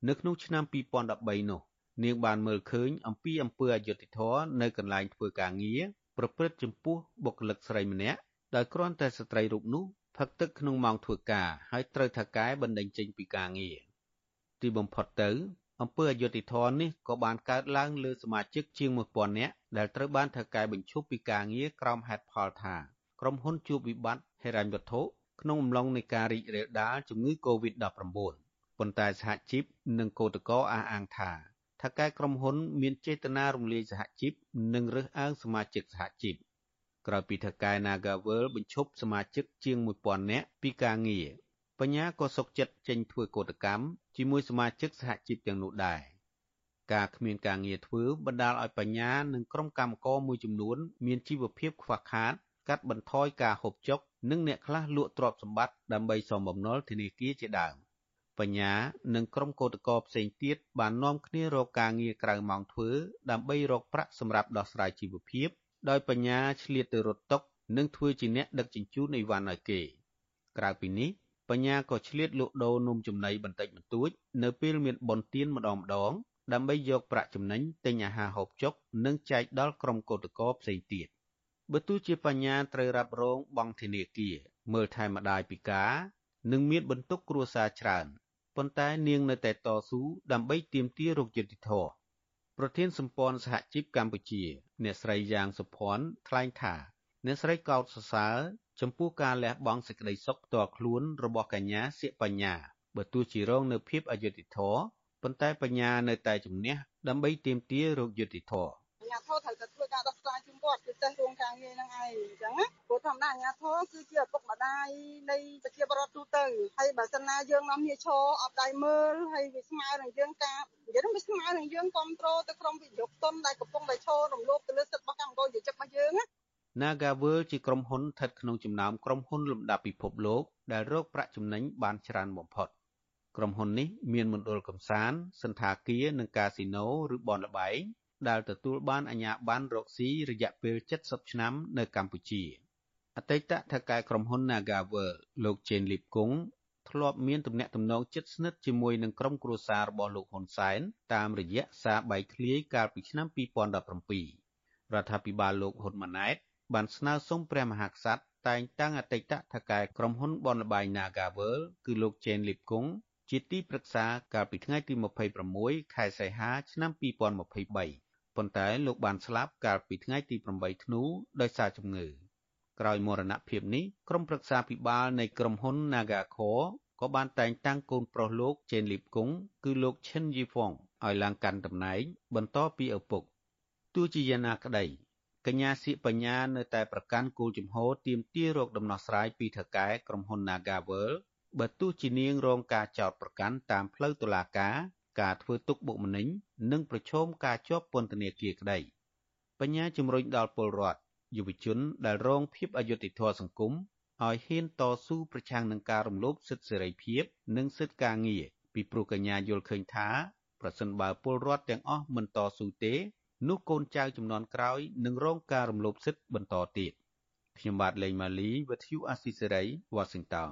នៅក្នុងឆ្នាំ2013នោះនាងបានមើលឃើញអំពីអំពើអយុត្តិធម៌នៅកន្លែងធ្វើការងារប្រព្រឹត្តចំពោះបុគ្គលិកស្រីម្នាក់ដែលគ្រាន់តែស្ត្រីរូបនោះផឹកទឹកក្នុងម៉ោងធ្វើការហើយត្រូវថៅកែបណ្តេញចេញពីការងារទីបំផុតទៅអំពើអយុត្តិធម៌នេះក៏បានកើតឡើងលើសមាជិកជាង1000នាក់ដែលត្រូវបានថៅកែបញ្ឈប់ពីការងារក្រោមហេតុផលថាក្រុមហ៊ុនជួបវិបត្តិហិរញ្ញវត្ថុក្នុងអំឡុងនៃការរីករាលដាលជំងឺ Covid-19 ប៉ុន្តែសហជីពនិងកោតក្រអះអាងថាថាកែក្រុមហ៊ុន មានចេតនារំលាយសហជីពនិងរើសអើងសមាជិកសហជីពក្រោយពីថកែ Nagavel បញ្ឈប់សមាជិកជាង1000នាក់ពីការងារបញ្ញាក៏សុកចិត្តចេញធ្វើកោតកម្មជាមួយសមាជិកសហជីពទាំងនោះដែរការគ្មានការងារធ្វើបណ្ដាលឲ្យបញ្ញានិងក្រុមកម្មករមួយចំនួន មានជីវភាពខ្វះខាត កាត់បន្ថយការហូបចុក និងអ្នកខ្លះលក់ទ្រព្យសម្បត្តិដើម្បីសងបំណុលធនាគារជាដើម បញ្ញា និងក្រុមកោតក្រផ្សេងទៀតបាននាំគ្នារកការងារក្រៅម៉ោងធ្វើដើម្បីរកប្រាក់សម្រាប់ដោះស្រាយជីវភាព ដោយបញ្ញាឆ្លៀតទៅរត់តុនិងធ្វើជាអ្នកដឹកជញ្ជូនអីវ៉ាន់ឲ្យគេក្រៅពីនេះបញ្ញាក៏ឆ្លៀតលក់ដូរនំចំណីបន្តិចបន្តួច នៅពេលមានបុណ្យទានម្ដងម្ដងដើម្បីយកប្រាក់ចំណេញទិញអាហារហូបចុកនិងចែកដល់ក្រុមកោតក្រផ្សេងទៀតបើទោះជាបញ្ញាត្រូវរ៉ាប់រងបង់ធនាគារមើលថែម្ដាយពិការ និងមានបន្ទុកគ្រួសារច្រើន ប៉ុន្តែនាងនៅតែតស៊ូដើម្បីទាមទាររកយុត្តិធម៌ប្រធានសម្ព័ន្ធសហជីពកម្ពុជា អ្នកស្រីយ៉ាងសុភ័ណ្ឌថ្លែងថា អ្នកស្រីកោតសរសើរចំពោះការលះបង់សេចក្តីសុខផ្ទាល់ខ្លួនរបស់កញ្ញាសៀកបញ្ញាបើទោះជារងនៅភាពអយុត្តិធម៌ប៉ុន្តែបញ្ញានៅតែជំនះដើម្បីទាមទាររកយុត្តិធម៌ អាញាធរត្រូវតែធ្វើការដោះស្រាយជូនគាត់គឺចេះរោងការងារហ្នឹងឯងអញ្ចឹងណាព្រោះធម្មតាអាញាធរគឺជាឪពុកម្ដាយនៃប្រជាពលរដ្ឋទូទៅហើយបើសិនណាយើងនាំគ្នាឈរអត់ដៃមើលហើយវាស្មើនឹងយើងការនិយាយទៅវាស្មើនឹងយើងគ្រប់គ្រងទៅក្រុមវិនិយោគទុនដែលកំពុងតែឈររំលោភទៅលើសិទ្ធិរបស់កម្មករយុវជនរបស់យើងណា Nagavel ជាក្រុមហ៊ុនស្ថិតក្នុងចំណោមក្រុមហ៊ុនលំដាប់ពិភពលោកដែលរកប្រាក់ចំណេញបានច្រើនបំផុតក្រុមហ៊ុននេះមានមណ្ឌលកំសាន្តសន្តាគារនិងកាស៊ីណូឬបនលបែង ដែលទទួលបានអាជ្ញាប័ណ្ណរកស៊ីរយៈពេល70ឆ្នាំនៅកម្ពុជាអតីតថៅកែក្រុមហ៊ុន Nagavel លោកជេនលីបគង់ធ្លាប់មានទំនាក់ទំនងជិតស្និទ្ធជាមួយនឹងក្រុមគ្រួសាររបស់លោកហ៊ុនសែនតាមរយៈសារបែកធ្លាយកាលពីឆ្នាំ2017រដ្ឋាភិបាលលោកហ៊ុនម៉ាណែតបានស្នើសុំព្រះមហាក្សត្រតែងតាំងអតីតថៅកែក្រុមហ៊ុនបនលបែង Nagavel គឺលោកជេនលីបគង់ជាទីប្រឹក្សាកាលពីថ្ងៃទី26ខែសីហាឆ្នាំ2023 ប៉ុន្តែលោកបានស្លាប់កាលពីថ្ងៃទី8ធ្នូដោយសារជំងឺក្រោយមរណភាពនេះក្រុមប្រឹក្សាពិបាលនៃក្រុមហ៊ុន Nagacore ក៏បានតែងតាំងកូនប្រុសលោកជេនលីបគង់គឺលោកឈិនយីហ្វុងឲ្យឡើងកាន់តំណែងបន្តពីឪពុកទោះជាយ៉ាងណាក្តីកញ្ញាសៀកបញ្ញានៅតែប្រកាន់គោលជំហរទាមទាររកដំណោះស្រាយពីថៅកែក្រុមហ៊ុន Nagavel បើទោះជានាងរងការចោទប្រកាន់តាមផ្លូវតុលាការ ការធ្វើទុកបុកម្នេញនិងប្រឈមការជាប់ពន្ធនាគារក្តីបញ្ញាជំរុញដល់ពលរដ្ឋយុវជនដែលរងភាពអយុត្តិធម៌សង្គមឲ្យហ៊ានតស៊ូប្រឆាំងនឹងការរំលោភសិទ្ធិសេរីភាព និងសិទ្ធិការងារពីព្រោះកញ្ញាយល់ឃើញថាប្រសិនបើពលរដ្ឋទាំងអស់មិនតស៊ូទេនោះកូនចៅចំនួនក្រោយនឹងរងការរំលោភសិទ្ធិបន្តទៀតខ្ញុំបាទលេងម៉ាលីវិទ្យុអាស៊ីសេរី Washington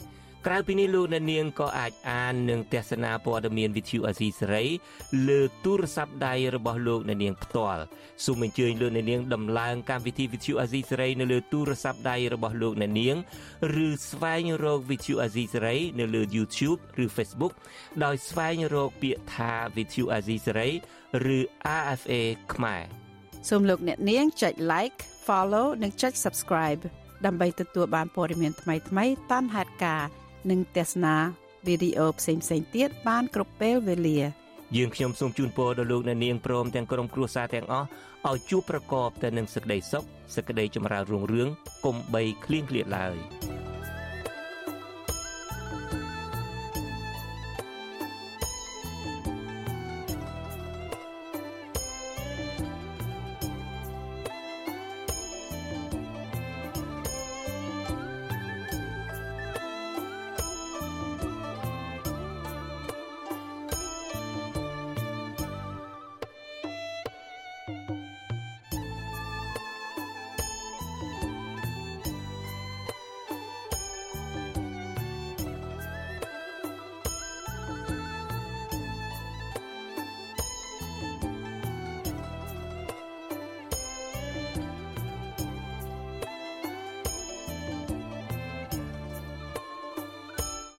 ក្រៅពីនេះលោកអ្នកនាងក៏អាចអាននិងទស្សនាព័ត៌មានវិទ្យុអាស៊ីសេរីលើទូរស័ព្ទដៃរបស់លោកអ្នកនាងផ្ទាល់សូមអញ្ជើញលោកអ្នកនាងដំឡើងកម្មវិធីវិទ្យុអាស៊ីសេរីនៅលើទូរស័ព្ទដៃរបស់លោកអ្នកនាងឬស្វែងរកវិទ្យុអាស៊ីសេរីនៅលើ YouTube ឬ Facebook ដោយស្វែងរកពាក្យថាវិទ្យុអាស៊ីសេរីឬ RFA ខ្មែរសូមលោកអ្នកនាងចុច like follow និងចុច subscribe ដើម្បីទទួលបានព័ត៌មានថ្មីៗតាមហេតុការណ៍ និងទស្សនាវីដេអូផ្សេងៗទៀតបានគ្រប់ពេលវេលាយើងខ្ញុំសូមជូនពរដល់លោកអ្នកនាងព្រមទាំងក្រុមគ្រួសារទាំងអស់ឲ្យជួបប្រកបតែនឹងសេចក្តីសុខសេចក្តីចម្រើនរុងរឿងកុំបីឃ្លៀងឃ្លាតឡើយ។